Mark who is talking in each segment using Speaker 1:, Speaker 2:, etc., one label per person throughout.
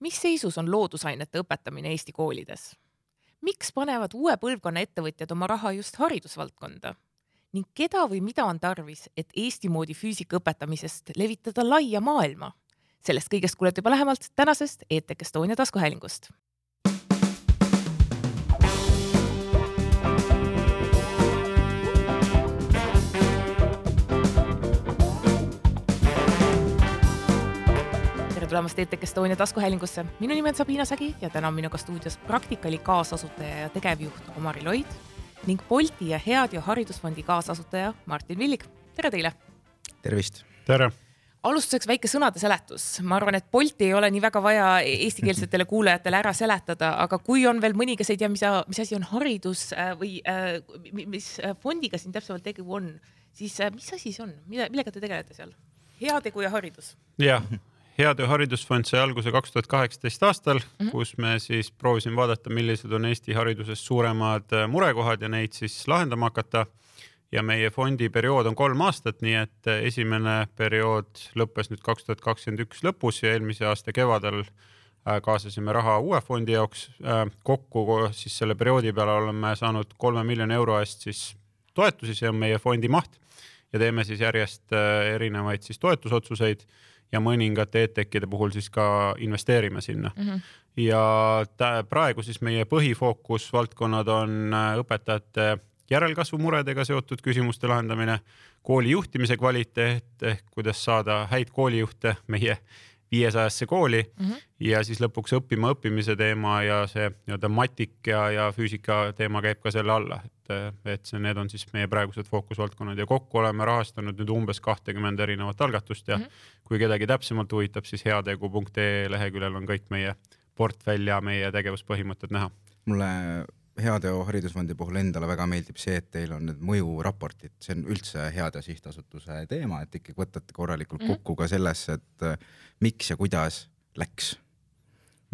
Speaker 1: mis seisus on loodusainete õpetamine Eesti koolides? miks panevad uue põlvkonna ettevõtjad oma raha just haridusvaldkonda? ning keda või mida on tarvis, et Eesti moodi füüsika õpetamisest levitada laia maailma? sellest kõigest kuulete juba lähemalt tänasest ETK Estonia taskuhäälingust tulemast ETK Estonia taskuhäälingusse. minu nimi on Sabina Sägi ja täna on minuga stuudios Praktikali kaasasutaja ja tegevjuht Omari Loid ning Bolti ja Head ja Haridusfondi kaasasutaja Martin Villig. tere teile.
Speaker 2: tervist.
Speaker 3: tere
Speaker 1: alustuseks väike sõnade seletus, ma arvan, et Bolti ei ole nii väga vaja eestikeelsetele kuulajatele ära seletada, aga kui on veel mõni, kes ei tea, mis, mis asi on haridus äh, või äh, mis fondiga siin täpsemalt tegu on, siis äh, mis asi see on, mida, millega te tegelete seal? heategu ja haridus.
Speaker 3: jah, Heatöö haridusfond sai alguse kaks tuhat kaheksateist aastal mm, -hmm. kus me siis proovisime vaadata, millised on Eesti hariduses suuremad äh, murekohad ja neid siis lahendama hakata. ja meie fondi periood on kolm aastat, nii et äh, esimene periood lõppes nüüd kaks tuhat kakskümmend üks lõpus ja eelmise aasta kevadel äh, kaasasime raha uue fondi jaoks. kokku siis selle perioodi peale oleme saanud kolme miljoni euro eest siis toetusi, see on meie fondi maht ja teeme siis järjest erinevaid siis toetusotsuseid ja mõningate EdTechide puhul siis ka investeerime sinna mm. -hmm. ja praegu siis meie põhifookusvaldkonnad on äh, õpetajate järelkasvu muredega seotud küsimuste lahendamine, kooli juhtimise kvaliteet ehk kuidas saada häid koolijuhte meie viiesajasse kooli mm -hmm. ja siis lõpuks õppima õppimise teema ja see nii-öelda matik ja, ja füüsika teema käib ka selle alla, et, et see, need on siis meie praegused fookusvaldkonnad ja kokku oleme rahastanud nüüd umbes kahtekümmend erinevat algatust ja mm -hmm. kui kedagi täpsemalt huvitab, siis heategu.ee leheküljel on kõik meie portfell ja meie tegevuspõhimõtted näha.
Speaker 2: mulle Heateo Haridusfondi puhul endale väga meeldib see, et teil on need mõjuraportid, see on üldse Heateo sihtasutuse teema, et ikkagi võtate korralikult mhm. kokku ka sellesse, et äh, miks ja kuidas läks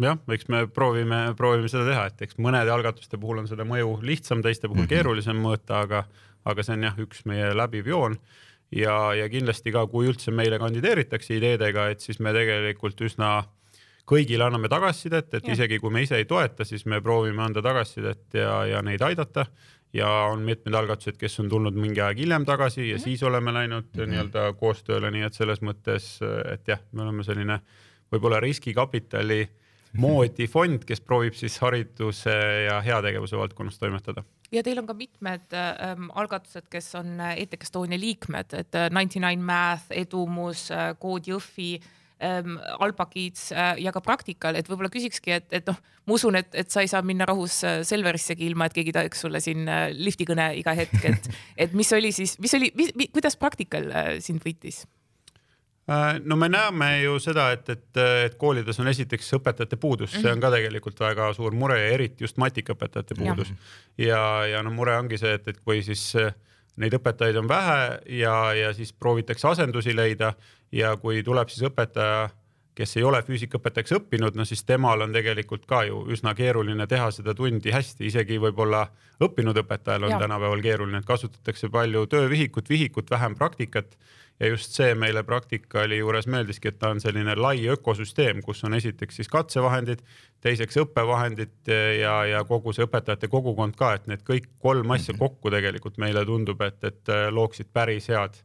Speaker 3: jah, eks me proovime, proovime seda teha, et eks mõnede algatuste puhul on seda mõju lihtsam, teiste puhul mm -hmm. keerulisem mõõta, aga, aga see on jah, üks meie läbiv joon. ja, ja kindlasti ka, kui üldse meile kandideeritakse ideedega, et siis me tegelikult üsna kõigile anname tagasisidet, et ja. isegi kui me ise ei toeta, siis me proovime anda tagasisidet ja, ja neid aidata. ja on mitmed algatused, kes on tulnud mingi aeg hiljem tagasi ja mm -hmm. siis oleme läinud mm -hmm. nii-öelda koostööle, nii et selles mõttes, et jah, me oleme selline võib-olla riskikapitali moodi fond, kes proovib siis hariduse ja heategevuse valdkonnas toimetada
Speaker 1: ja teil on ka mitmed ähm, algatused, kes on ETK Estonia liikmed, et Ninety Nine Math, Edumus, Kood Jõhvi ähm, Alpakids äh, ja ka praktikal, et võib-olla küsikski, et, et noh, ma usun, et, et sa ei saa minna rahus äh, Selverissegi ilma, et keegi tahaks sulle siin äh, lifti kõne iga hetk, et, et mis oli siis, mis oli, kuidas praktikal äh, sind võitis?
Speaker 3: Äh, no me näeme ju seda, et, et, et koolides on esiteks õpetajate puudus, see on ka tegelikult väga suur mure ja eriti just matikaõpetajate puudus. ja, ja, ja no mure ongi see, et, et kui siis neid õpetajaid on vähe ja, ja siis proovitakse asendusi leida ja kui tuleb siis õpetaja, kes ei ole füüsikaõpetajaks õppinud, no siis temal on tegelikult ka ju üsna keeruline teha seda tundi hästi, isegi võib-olla õppinud õpetajal on ja. tänapäeval keeruline, et kasutatakse palju töövihikut, vihikut, vähem praktikat ja just see meile Praktikali juures meeldiski, et ta on selline lai ökosüsteem, kus on esiteks siis katsevahendid, teiseks õppevahendid ja, ja kogu see õpetajate kogukond ka, et need kõik kolm asja mhm. kokku tegelikult meile tundub, et, et looksid päris head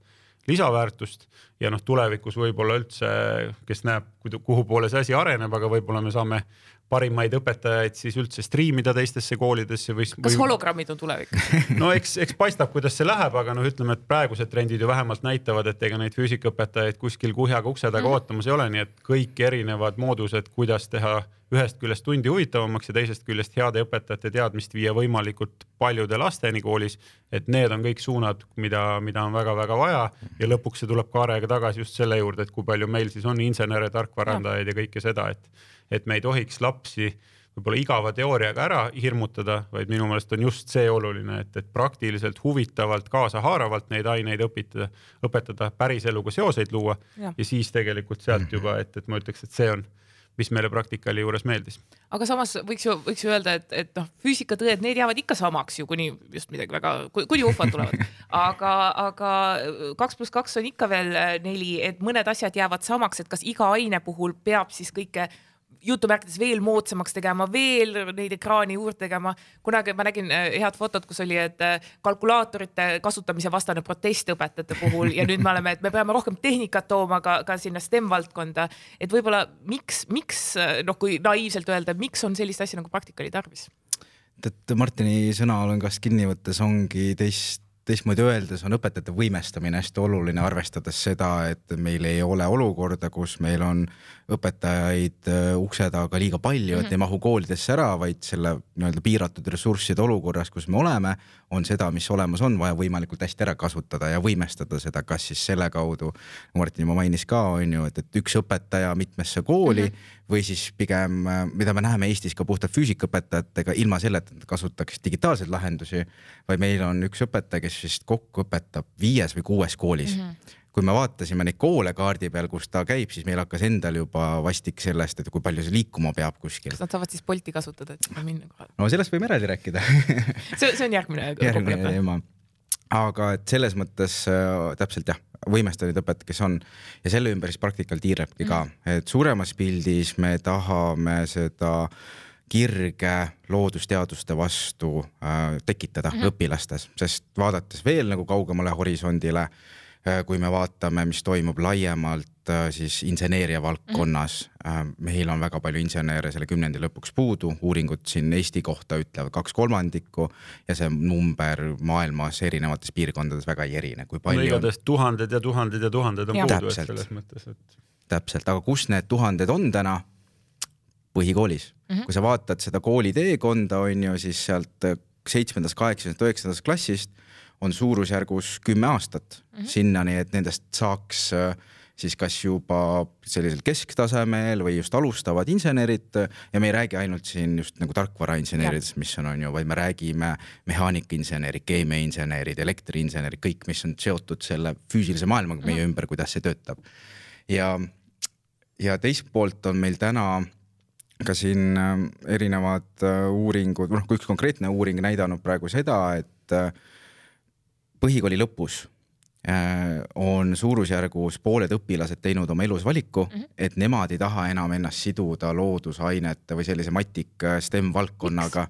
Speaker 3: lisaväärtust ja noh, tulevikus võib-olla üldse, kes näeb, kuhu poole see asi areneb, aga võib-olla me saame parimaid õpetajaid siis üldse striimida teistesse koolidesse või.
Speaker 1: kas või... hologrammid on tulevik
Speaker 3: no eks, eks paistab, kuidas see läheb, aga noh, ütleme, et praegused trendid ju vähemalt näitavad, et ega neid füüsikaõpetajaid kuskil kuhjaga ukse taga mm -hmm. ootamas ei ole, nii et kõik erinevad moodused, kuidas teha ühest küljest tundi huvitavamaks ja teisest küljest heade õpetajate teadmist viia võimalikult paljude lasteni koolis. et need on kõik suunad, mida, mida on väga-väga vaja ja lõpuks see tuleb kaarega tagasi just selle juurde, et kui palju meil siis on insenere, tarkvaraarendajaid ja kõike seda, et et me ei tohiks lapsi võib-olla igava teooriaga ära hirmutada, vaid minu meelest on just see oluline, et, et praktiliselt huvitavalt, kaasahaaravalt neid aineid õpitada, õpetada, päris eluga seoseid luua ja, ja siis tegelikult sealt mhm. juba, et, et ma ütleks, et see on, mis meile praktikali juures meeldis.
Speaker 1: aga samas võiks ju, võiks ju öelda, et, et noh, füüsikatõed, need jäävad ikka samaks ju, kuni just midagi väga, kuni ufod tulevad. aga, aga kaks pluss kaks on ikka veel neli, et mõned asjad jäävad samaks, et kas iga aine puhul peab siis kõike jutumärkides veel moodsamaks tegema, veel neid ekraani juurde tegema. kunagi ma nägin äh, head fotot, kus oli, et äh, kalkulaatorite kasutamise vastane protest õpetajate puhul ja nüüd me oleme, et me peame rohkem tehnikat tooma ka, ka sinna STEM valdkonda. et võib-olla miks, miks noh, kui naiivselt öelda, miks on sellist asja nagu praktika oli tarvis?
Speaker 2: et Martini sõnaalõngast kinni võttes ongi teist teistmoodi öeldes on õpetajate võimestamine hästi oluline, arvestades seda, et meil ei ole olukorda, kus meil on õpetajaid äh, ukse taga liiga palju, et mm -hmm. ei mahu koolidesse ära, vaid selle nii-öelda piiratud ressursside olukorras, kus me oleme, on seda, mis olemas on, vaja võimalikult hästi ära kasutada ja võimestada seda, kas siis selle kaudu, Martin juba mainis ka, on ju, et, et üks õpetaja mitmesse kooli mm -hmm. Või siis pigem, äh, mida me näeme Eestis ka puhtalt füüsikaõpetajatega, ilma selleta, et nad kasutaks digitaalseid lahendusi, vaid meil on üks õpetaja, kes vist kokku õpetab viies või kuues koolis mm. -hmm kui me vaatasime neid koole kaardi peal, kus ta käib, siis meil hakkas endal juba vastik sellest, et kui palju see liikuma peab kuskil.
Speaker 1: kas nad saavad siis Bolti kasutada, et sinna minna kohale?
Speaker 2: no sellest võime eraldi rääkida
Speaker 1: see, see on järgmine.
Speaker 2: järgmine teema. Aga et selles mõttes äh, täpselt jah, võimestatud õpetajad, kes on ja selle ümber siis praktikal tiirlebki ka -hmm. et suuremas pildis me tahame seda kirge loodusteaduste vastu äh, tekitada mm -hmm. õpilastes, sest vaadates veel nagu kaugemale horisondile Äh, kui me vaatame, mis toimub laiemalt äh, siis inseneeria valdkonnas mm, -hmm. meil on väga palju insenere selle kümnendi lõpuks puudu, uuringud siin Eesti kohta ütlevad kaks kolmandikku ja see number maailmas erinevates piirkondades väga ei erine, kui palju no,.
Speaker 3: igatahes tuhanded ja tuhanded ja tuhanded on ja. puudu, et selles mõttes, et.
Speaker 2: täpselt, aga kus need tuhanded on täna? põhikoolis mm, -hmm. kui sa vaatad seda kooli teekonda, on ju, siis sealt seitsmendast, kaheksandast, üheksandast klassist on suurusjärgus kümme aastat mm -hmm. sinnani, et nendest saaks äh, siis kas juba sellisel kesktasemel või just alustavad insenerid ja me ei räägi ainult siin just nagu tarkvarainseneridest, mis on, on ju, vaid me räägime mehaanikainsenerid, keemiainsenerid, elektriinsenerid, kõik, mis on seotud selle füüsilise maailmaga meie mm -hmm. ümber, kuidas see töötab. ja, ja teist poolt on meil täna ka siin äh, erinevad äh, uuringud, noh, üks konkreetne uuring näidanud praegu seda, et põhikooli lõpus äh, on suurusjärgus pooled õpilased teinud oma elus valiku mm, -hmm. et nemad ei taha enam ennast siduda loodusainete või sellise matika STEM valdkonnaga.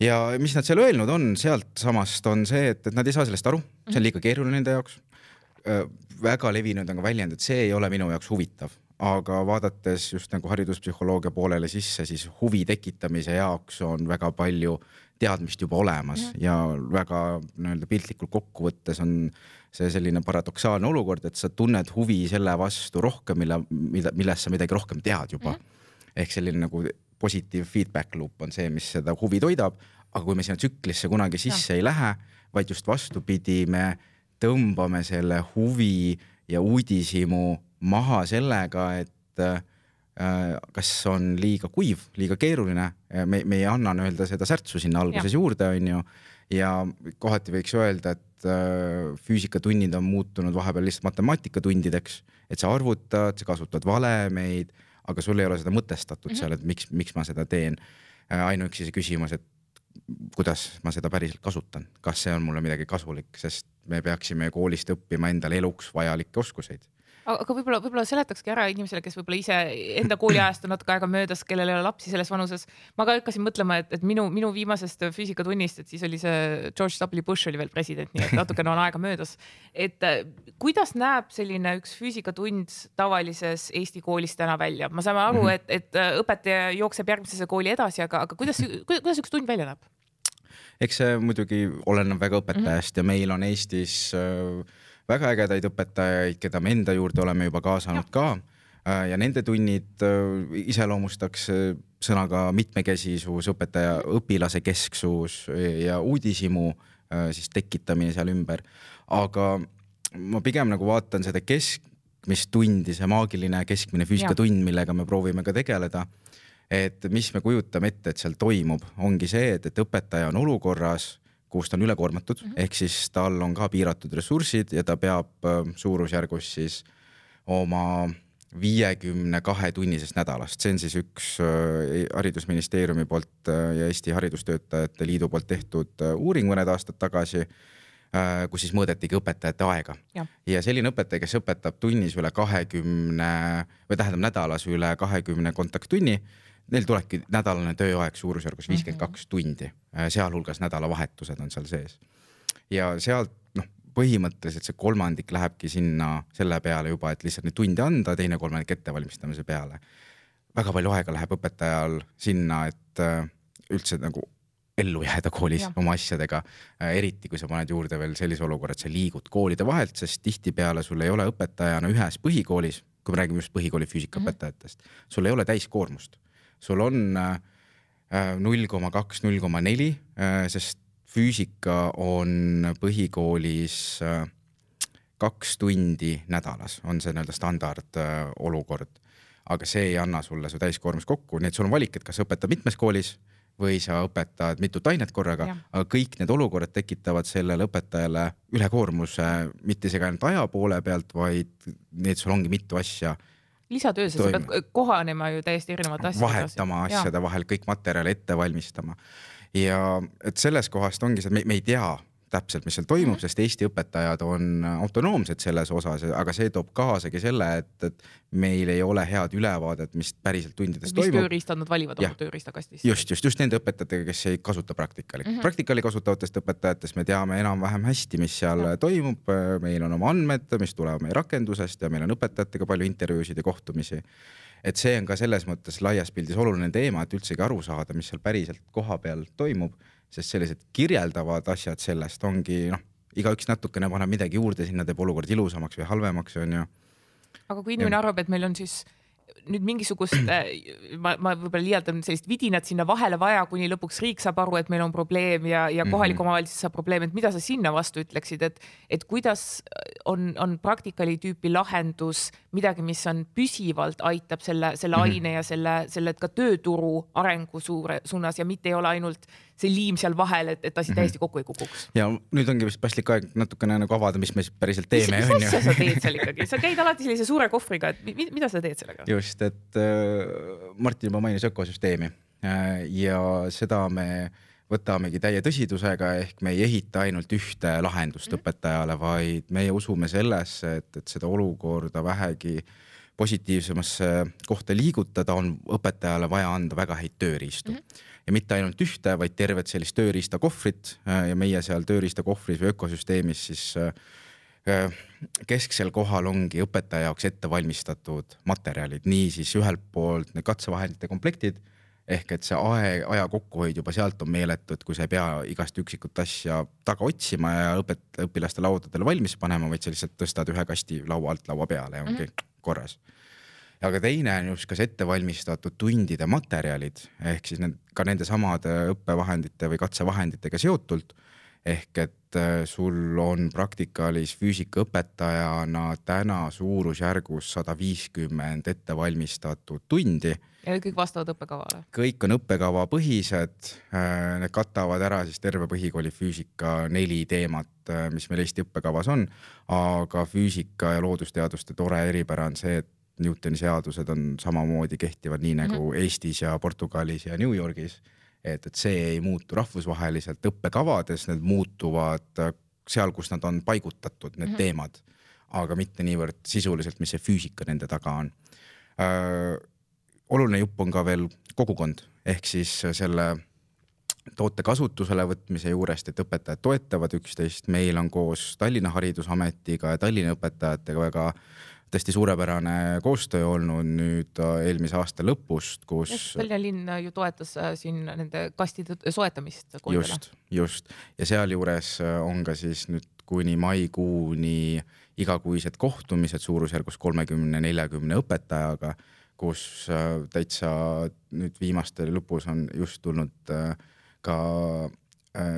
Speaker 2: ja mis nad seal öelnud on, sealtsamast on see, et, et nad ei saa sellest aru, see on mhm. liiga keeruline nende jaoks. Äh, väga levinud on ka väljend, et see ei ole minu jaoks huvitav, aga vaadates just nagu hariduspsühholoogia poolele sisse, siis huvi tekitamise jaoks on väga palju äh, teadmist juba olemas -hmm. ja väga nii-öelda piltlikult kokkuvõttes on see selline paradoksaalne olukord, et sa tunned huvi selle vastu rohkem, mille, mida, millest sa midagi rohkem tead juba ehk selline nagu positiiv feedback loop on see, mis seda huvi toidab, aga kui me sinna tsüklisse kunagi sisse ja. ei lähe, vaid just vastupidi, me tõmbame selle huvi ja uudishimu maha sellega, et kas on liiga kuiv, liiga keeruline, äh, me, me ei anna nii-öelda seda särtsu sinna alguses ja. juurde, on ju. ja kohati võiks öelda, et äh, füüsikatunnid on muutunud vahepeal lihtsalt matemaatikatundideks, et sa arvutad, sa kasutad valemeid, aga sul ei ole seda mõtestatud mm -hmm. seal, et miks, miks ma seda teen. ainuüksi see küsimus, et kuidas ma seda päriselt kasutan, kas see on mulle midagi kasulik, sest me peaksime koolist õppima endale eluks vajalikke oskuseid
Speaker 1: aga võib-olla, võib-olla seletakski ära inimesele, kes võib-olla ise enda kooliajast on natuke aega möödas, kellel ei ole lapsi selles vanuses. ma ka hakkasin mõtlema, et, et minu, minu viimasest füüsikatunnist, et siis oli see George W Bush oli veel president, nii et natukene on aega möödas. et äh, kuidas näeb selline üks füüsikatund tavalises Eesti koolis täna välja? me saame aru, mhm. et, et äh, õpetaja jookseb järgmisesse kooli edasi, aga, aga kuidas, kuidas üks tund välja näeb?
Speaker 2: Eks see muidugi oleneb väga õpetajast mm -hmm. ja meil on Eestis äh, väga ägedaid õpetajaid, keda me enda juurde oleme juba kaasanud ka äh, ja nende tunnid äh, iseloomustaks sõnaga mitmekesisus, õpetaja, õpilase kesksus ja uudishimu siis tekitamine seal ümber. aga ma pigem nagu vaatan seda keskmist tundi, see maagiline keskmine füüsikatund, millega me proovime ka tegeleda. Et mis me kujutame ette, et seal toimub, ongi see, et, et õpetaja on olukorras kus ta on ülekoormatud mm, -hmm. ehk siis tal on ka piiratud ressursid ja ta peab äh, suurusjärgus siis oma viiekümne kahe tunnisest nädalast, see on siis üks äh, haridusministeeriumi poolt äh, ja Eesti Haridustöötajate Liidu poolt tehtud uuring mõned aastad tagasi Äh, kus siis mõõdetigi õpetajate aega. ja selline õpetaja, kes õpetab tunnis üle kahekümne või tähendab nädalas üle kahekümne kontakttunni, neil tulebki nädalane tööaeg suurusjärgus viiskümmend kaks mhm. tundi, äh, sealhulgas nädalavahetused on seal sees. ja sealt noh, põhimõtteliselt see kolmandik lähebki sinna selle peale juba, et lihtsalt neid tunde anda, teine kolmandik ettevalmistamise peale. väga palju aega läheb õpetajal sinna, et äh, üldse nagu ellu jääda koolis ja. oma asjadega. Äh, eriti kui sa paned juurde veel sellise olukorra, et sa liigud koolide vahelt, sest tihtipeale sul ei ole õpetajana ühes põhikoolis, kui me räägime just põhikooli füüsikaõpetajatest mm, -hmm. sul ei ole täiskoormust, sul on äh, null koma kaks, null koma neli, äh, sest füüsika on põhikoolis kaks tundi nädalas, on see nii-öelda standardolukord. aga see ei anna sulle su täiskoormust kokku, nii et sul on valik, et kas õpetad mitmes koolis või sa õpetad mitut ainet korraga, aga kõik need olukorrad tekitavad sellele õpetajale ülekoormuse mitte isegi ainult aja poole pealt, vaid need sul ongi mitu asja.
Speaker 1: Lisatöö, sa pead kohanema ju täiesti erinevate asjadega.
Speaker 2: vahetama asjade ja. vahel, kõik materjale ette valmistama. ja et sellest kohast ongi see, me ei tea täpselt, mis seal toimub mm, -hmm. sest Eesti õpetajad on autonoomsed selles osas, aga see toob kaasagi selle, et, et meil ei ole head ülevaadet, mis päriselt tundides mis toimub.
Speaker 1: mis tööriistad nad valivad oma tööriistakastist.
Speaker 2: just, just, just nende õpetajatega, kes ei kasuta praktikali mm. -hmm. praktikali kasutavatest õpetajatest me teame enam-vähem hästi, mis seal ja. toimub, meil on oma andmed, mis tulevad meie rakendusest ja meil on õpetajatega palju intervjuusid ja kohtumisi et see on ka selles mõttes laias pildis oluline teema, et üldsegi aru saada, mis seal päriselt kohapeal toimub sest sellised kirjeldavad asjad sellest ongi noh, igaüks natukene paneb midagi juurde, sinna teeb olukord ilusamaks või halvemaks, onju.
Speaker 1: aga kui inimene ja. arvab, et meil on siis nüüd mingisugust, äh, ma, ma võib-olla liialdan sellist vidinat sinna vahele vaja, kuni lõpuks riik saab aru, et meil on probleem ja, ja kohalik mm -hmm. omavalitsus saab probleem, et mida sa sinna vastu ütleksid, et, et kuidas on, on praktikali tüüpi lahendus midagi, mis on püsivalt aitab selle, selle mm -hmm. aine ja selle, selle ka tööturu arengu suure suunas ja mitte ei ole ainult see liim seal vahel, et, et asi mm -hmm. täiesti kokku ei kukuks.
Speaker 2: ja nüüd ongi vist paslik aeg natukene nagu avada, mis me siis päriselt teeme.
Speaker 1: mis, mis asja sa teed seal ikkagi, sa käid alati sellise suure kohvriga, et mida sa teed sellega?
Speaker 2: just, et äh, Martin juba mainis ökosüsteemi äh, ja seda me võtamegi täie tõsidusega, ehk me ei ehita ainult ühte lahendust mm -hmm. õpetajale, vaid meie usume sellesse, et, et seda olukorda vähegi positiivsemasse kohta liigutada, on õpetajale vaja anda väga häid tööriistu mm. -hmm ja mitte ainult ühte, vaid tervet sellist tööriistakohvrit äh, ja meie seal tööriistakohvris või ökosüsteemis siis äh, äh, kesksel kohal ongi õpetaja jaoks ette valmistatud materjalid, niisiis ühelt poolt need katsevahendite komplektid ehk et see aeg, aja kokkuhoid juba sealt on meeletu, et kui sa ei pea igast üksikut asja taga otsima ja õpet-, õpilaste laudadele valmis panema, vaid sa lihtsalt tõstad ühe kasti laua alt laua peale ja ongi mm -hmm. korras aga teine on just kas ettevalmistatud tundide materjalid ehk siis need ka nendesamade õppevahendite või katsevahenditega seotult. ehk et äh, sul on praktikalis füüsikaõpetajana täna suurusjärgus sada viiskümmend ettevalmistatud tundi.
Speaker 1: ja kõik vastavad õppekavale?
Speaker 2: kõik on õppekavapõhised, äh, need katavad ära siis terve põhikooli füüsika neli teemat, äh, mis meil Eesti õppekavas on, aga füüsika ja loodusteaduste tore eripära on see, et Newtoni seadused on samamoodi kehtivad nii nagu mm -hmm. Eestis ja Portugalis ja New Yorgis. et, et see ei muutu rahvusvaheliselt õppekavades, need muutuvad seal, kus nad on paigutatud, need mm -hmm. teemad, aga mitte niivõrd sisuliselt, mis see füüsika nende taga on äh,. oluline jupp on ka veel kogukond ehk siis selle toote kasutusele võtmise juurest, et õpetajad toetavad üksteist, meil on koos Tallinna Haridusametiga ja Tallinna õpetajatega väga tõesti suurepärane koostöö olnud nüüd äh, eelmise aasta lõpust, kus.
Speaker 1: Tallinna linn ju toetas äh, siin nende kastide soetamist.
Speaker 2: just, just ja sealjuures äh, on ka siis nüüd kuni maikuuni igakuised kohtumised suurusjärgus kolmekümne, neljakümne õpetajaga, kus täitsa nüüd viimaste lõpus on just tulnud ka Äh,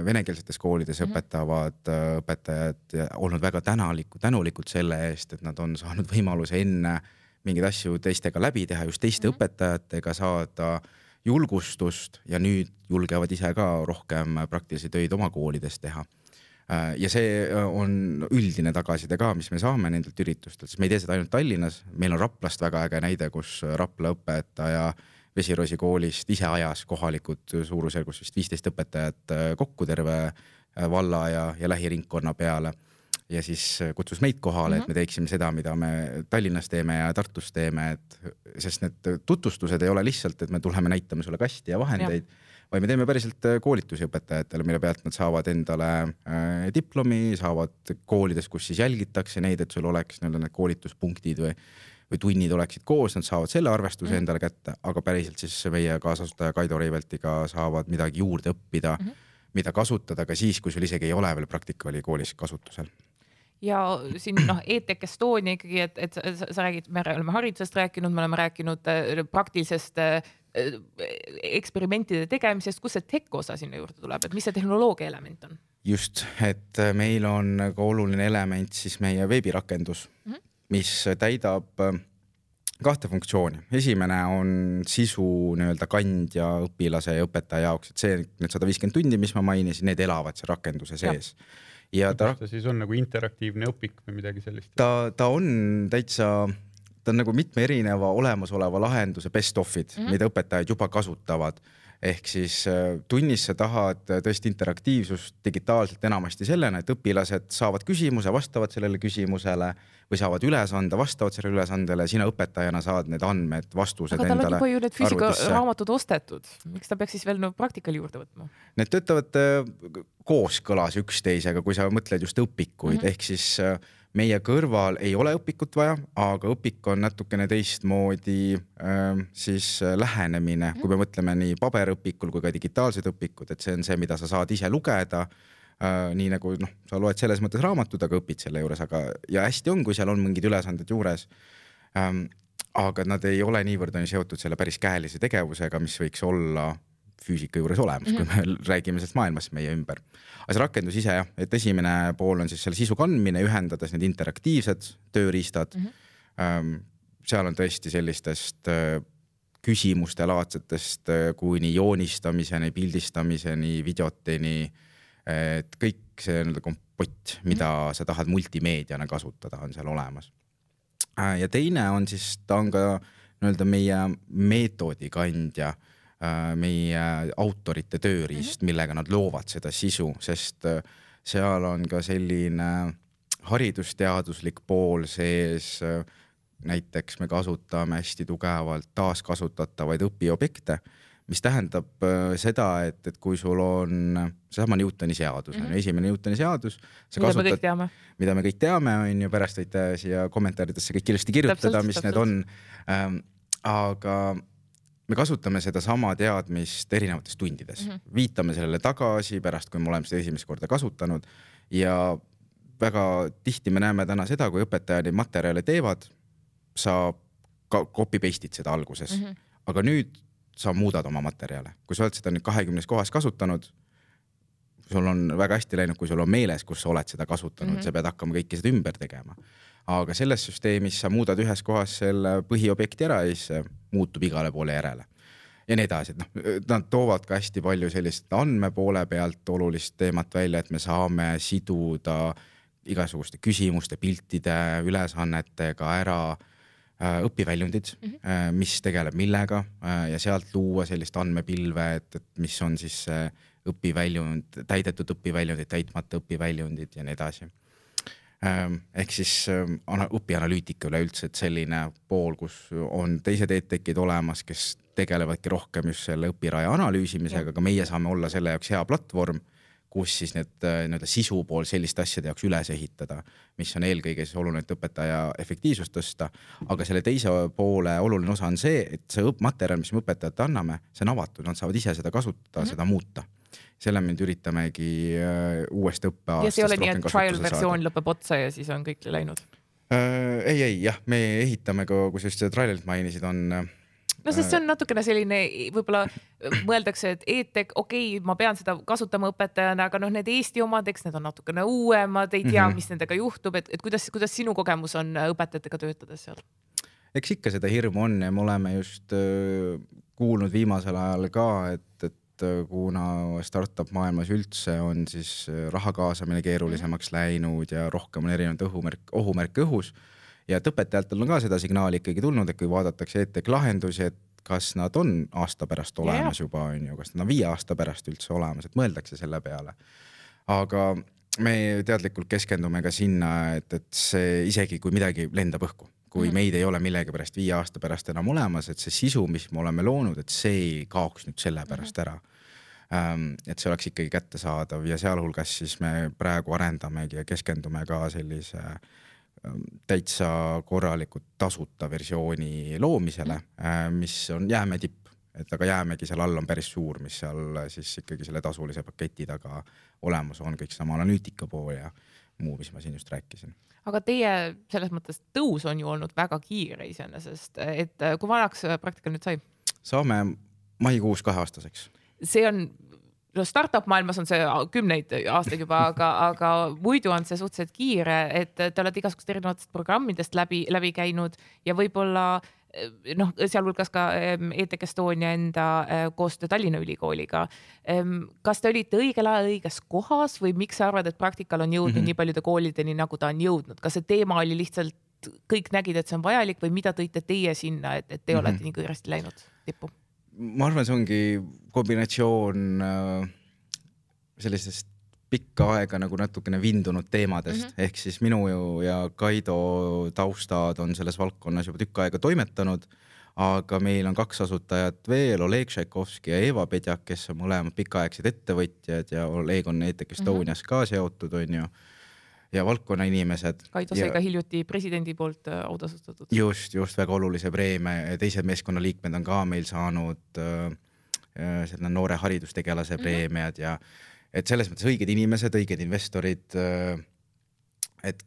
Speaker 2: venekeelsetes koolides mm -hmm. õpetavad äh, õpetajad olnud väga tänalikud, tänulikud selle eest, et nad on saanud võimaluse enne mingeid asju teistega läbi teha, just teiste mm -hmm. õpetajatega saada julgustust ja nüüd julgevad ise ka rohkem praktilisi töid oma koolides teha. Äh, ja see on üldine tagasiside ka, mis me saame nendelt üritustelt, sest me ei tee seda ainult Tallinnas, meil on Raplast väga äge näide, kus Rapla õpetaja äh, Vesirosi koolist ise ajas kohalikud suurusjärgus vist viisteist õpetajat äh, kokku terve äh, valla ja, ja lähiringkonna peale ja siis äh, kutsus meid kohale mm, -hmm. et me teeksime seda, mida me Tallinnas teeme ja Tartus teeme, et sest need tutvustused ei ole lihtsalt, et me tuleme näitame sulle kasti ja vahendeid, vaid me teeme päriselt koolitusi õpetajatele, mille pealt nad saavad endale diplomi, saavad koolides, kus siis jälgitakse neid, et sul oleks nii-öelda need koolituspunktid või või tunnid oleksid koos, nad saavad selle arvestuse mm -hmm. endale kätte, aga päriselt siis meie kaasasutaja Kaido Reiveltiga saavad midagi juurde õppida mm, -hmm. mida kasutada ka siis, kui sul isegi ei ole veel praktikaalikoolis kasutusel
Speaker 1: ja siin noh, ETEC Estonia ikkagi, et, et sa, sa räägid, me oleme haridusest rääkinud, me oleme rääkinud äh, praktilisest äh, eksperimentide tegemisest, kus see tech osa sinna juurde tuleb, et mis see tehnoloogia element on?
Speaker 2: just, et meil on ka oluline element siis meie veebirakendus mm, -hmm. Mis täidab kahte funktsiooni. esimene on sisu nii-öelda kandja õpilase ja õpetaja jaoks, et see, need sada viiskümmend tundi, mis ma mainisin, need elavad seal rakenduse sees ja
Speaker 3: ja ta. kas ta siis on nagu interaktiivne õpik või midagi sellist?
Speaker 2: ta, ta on täitsa, ta on nagu mitme erineva olemasoleva lahenduse best of'id mm, -hmm. mida õpetajad juba kasutavad ehk siis äh, tunnis sa tahad äh, tõesti interaktiivsust digitaalselt enamasti sellena, et õpilased saavad küsimuse, vastavad sellele küsimusele või saavad ülesande, vastavad sellele ülesandele, sina õpetajana saad need andmed, vastused
Speaker 1: aga tal on juba ju need füüsikaraamatud ostetud, miks ta peaks siis veel no praktikali juurde võtma?
Speaker 2: Need töötavad äh, kooskõlas üksteisega, kui sa mõtled just õpikuid mm -hmm. ehk siis meie kõrval ei ole õpikut vaja, aga õpik on natukene teistmoodi äh, siis äh, lähenemine, kui me mõtleme nii paberõpikul kui ka digitaalsed õpikud, et see on see, mida sa saad ise lugeda äh,. nii nagu noh, sa loed selles mõttes raamatut, aga õpid selle juures, aga ja hästi on, kui seal on mingid ülesanded juures ähm,. aga nad ei ole niivõrd on seotud selle päris käelise tegevusega, mis võiks olla füüsika juures olemas mm, -hmm. kui me räägime sellest maailmast meie ümber. aga see rakendus ise jah, et esimene pool on siis selle sisu kandmine, ühendades need interaktiivsed tööriistad mm. -hmm. seal on tõesti sellistest äh, küsimustelaadsetest äh, kuni joonistamiseni, pildistamiseni, videoteni. et kõik see nii-öelda kompott, mida mm -hmm. sa tahad multimeediana kasutada, on seal olemas. Äh, ja teine on siis, ta on ka nii-öelda meie meetodikandja Äh, meie autorite tööriist, mhm. millega nad loovad seda sisu, sest äh, seal on ka selline haridusteaduslik pool sees. Äh, näiteks me kasutame hästi tugevalt taaskasutatavaid õpiobjekte, mis tähendab seda, et, et kui sul on seesama Newtoni seadus mm, -hmm. on ju, esimene Newtoni seadus.
Speaker 1: mida me kõik teame.
Speaker 2: mida me kõik teame, on ju, pärast võite siia kommentaaridesse kõik ilusti kirjutada, mis need on ähm,. aga me kasutame sedasama teadmist erinevates tundides mm, -hmm. viitame sellele tagasi pärast, kui me oleme seda esimest korda kasutanud ja väga tihti me näeme täna seda, kui õpetajad neid materjale teevad, sa copy paste'id seda alguses mm, -hmm. aga nüüd sa muudad oma materjale, kui sa oled seda nüüd kahekümnes kohas kasutanud, sul on väga hästi läinud, kui sul on meeles, kus sa oled seda kasutanud mm, -hmm. sa pead hakkama kõike seda ümber tegema aga selles süsteemis sa muudad ühes kohas selle põhiobjekti ära ja siis muutub igale poole järele. Ja nii edasi, et noh, nad toovad ka hästi palju sellist andmepoole pealt olulist teemat välja, et me saame siduda igasuguste küsimuste, piltide, ülesannetega ära äh, õpiväljundid mm, -hmm. mis tegeleb millega äh, ja sealt luua sellist andmepilve, et, et mis on siis õpiväljund, täidetud õpiväljundid, täitmata õpiväljundid ja nii edasi ehk siis ähm, õpianalüütika üleüldse, et selline pool, kus on teised EdTechid olemas, kes tegelevadki rohkem just selle õpiraja analüüsimisega, aga meie saame olla selle jaoks hea platvorm, kus siis need äh, nii-öelda sisu pool selliste asjade jaoks üles ehitada, mis on eelkõige siis oluline, et õpetaja efektiivsust tõsta. aga selle teise poole oluline osa on see, et see õppmaterjal, mis me õpetajatele anname, see on avatud, nad saavad ise seda kasutada mm, -hmm. seda muuta selle me nüüd üritamegi äh, uuest õppeaastast.
Speaker 1: ja see ei ole nii, et trial versioon lõpeb otsa ja siis on kõik läinud
Speaker 2: äh,? ei, ei jah, me ehitame ka, kui sa just seda trial'it mainisid, on äh,
Speaker 1: no sest see on natukene selline, võib-olla mõeldakse, et e-tech, okei okay,, ma pean seda kasutama õpetajana, aga noh, need Eesti omad, eks need on natukene uuemad, ei tea -hmm. mis nendega juhtub, et, et kuidas, kuidas sinu kogemus on õpetajatega töötades seal?
Speaker 2: eks ikka seda hirmu on ja me oleme just äh, kuulnud viimasel ajal ka, et, et äh, kuna startup maailmas üldse on siis äh, raha kaasamine keerulisemaks läinud ja rohkem on erinevaid õhumärk, ohumärke õhus ja et õpetajatelt on ka seda signaali ikkagi tulnud, et kui vaadatakse EdTech lahendusi, et kas nad on aasta pärast olemas yeah. juba on ju, kas nad on viie aasta pärast üldse olemas, et mõeldakse selle peale. aga me teadlikult keskendume ka sinna, et, et see isegi kui midagi lendab õhku, kui mm -hmm. meid ei ole millegipärast viie aasta pärast enam olemas, et see sisu, mis me oleme loonud, et see ei kaoks nüüd sellepärast mm -hmm. ära ähm, et see oleks ikkagi kättesaadav ja sealhulgas siis me praegu arendamegi ja keskendume ka sellise ähm, täitsa korralikult tasuta versiooni loomisele, äh, mis on jäämäe tipp, et aga jäämägi seal all on päris suur, mis seal siis ikkagi selle tasulise paketi taga olemas on, kõik sama analüütika pool ja muu, mis ma siin just rääkisin
Speaker 1: aga teie selles mõttes tõus on ju olnud väga kiire iseenesest, et äh, kui vanaks äh, praktikal nüüd sai?
Speaker 2: saame maikuus kaheaastaseks.
Speaker 1: see on, no startup maailmas on see kümneid aastaid juba, aga, aga muidu on see suhteliselt kiire, et te olete igasugust erinevatest programmidest läbi, läbi käinud ja võib-olla äh, noh, sealhulgas ka ETK Estonia enda äh, koostöö Tallinna Ülikooliga. kas te olite õigel ajal õiges kohas või miks sa arvad, et praktikal on jõudnud mm -hmm. nii paljude koolideni, nagu ta on jõudnud, kas see teema oli lihtsalt, kõik nägid, et see on vajalik või mida tõite teie sinna, et, et te mm -hmm. olete nii kiiresti läinud tippu?
Speaker 2: Ma arvan, see ongi kombinatsioon äh, sellisest pikka aega nagu natukene vindunud teemadest mm, -hmm. ehk siis minu ja Kaido taustad on selles valdkonnas juba tükk aega toimetanud. aga meil on kaks asutajat veel, Oleg Tšaikovski ja Eva Pedjak, kes on mõlemad pikaaegsed ettevõtjad ja Oleg on ETK Estonias mm -hmm. ka seotud, onju ja valdkonna inimesed.
Speaker 1: Kaido sai ja... ka hiljuti presidendi poolt äh, autasustatud.
Speaker 2: just, just väga olulise preemia, teised meeskonnaliikmed on ka meil saanud äh, äh selle noore haridustegelase mm -hmm. preemiad ja et selles mõttes õiged inimesed, õiged investorid. Äh, et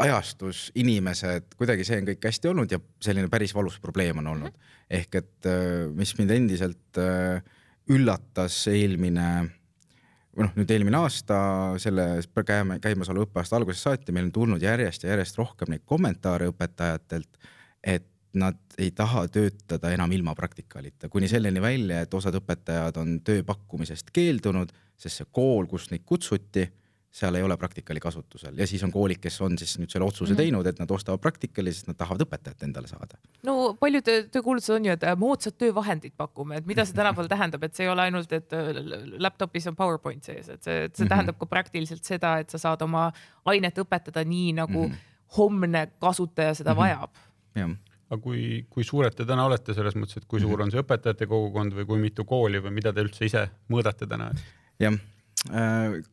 Speaker 2: ajastus, inimesed, kuidagi see on kõik hästi olnud ja selline päris valus probleem on olnud. ehk et äh, mis mind endiselt äh, üllatas eelmine või noh, nüüd eelmine aasta selle käime, käimasoleva õppeaasta algusest saati meil on tulnud järjest ja järjest rohkem neid kommentaare õpetajatelt, et nad ei taha töötada enam ilma praktikalita, kuni selleni välja, et osad õpetajad on töö pakkumisest keeldunud, sest see kool, kust neid kutsuti, seal ei ole praktikali kasutusel ja siis on koolid, kes on siis nüüd selle otsuse mm -hmm. teinud, et nad ostavad praktikali, sest nad tahavad õpetajat endale saada.
Speaker 1: no paljud töökuulutused on ju, et äh, moodsad töövahendid pakume, et mida see tänapäeval tähendab, et see ei ole ainult, et äh, laptopis on PowerPoint sees, et see, see mm -hmm. tähendab ka praktiliselt seda, et sa saad oma ainet õpetada nii, nagu mm -hmm. homne kasutaja seda mm -hmm. vajab.
Speaker 2: jah
Speaker 3: aga kui, kui suured te täna olete selles mõttes, et kui suur mhm. on see õpetajate kogukond või kui mitu kooli või mida te üldse ise mõõdate täna?
Speaker 2: jah,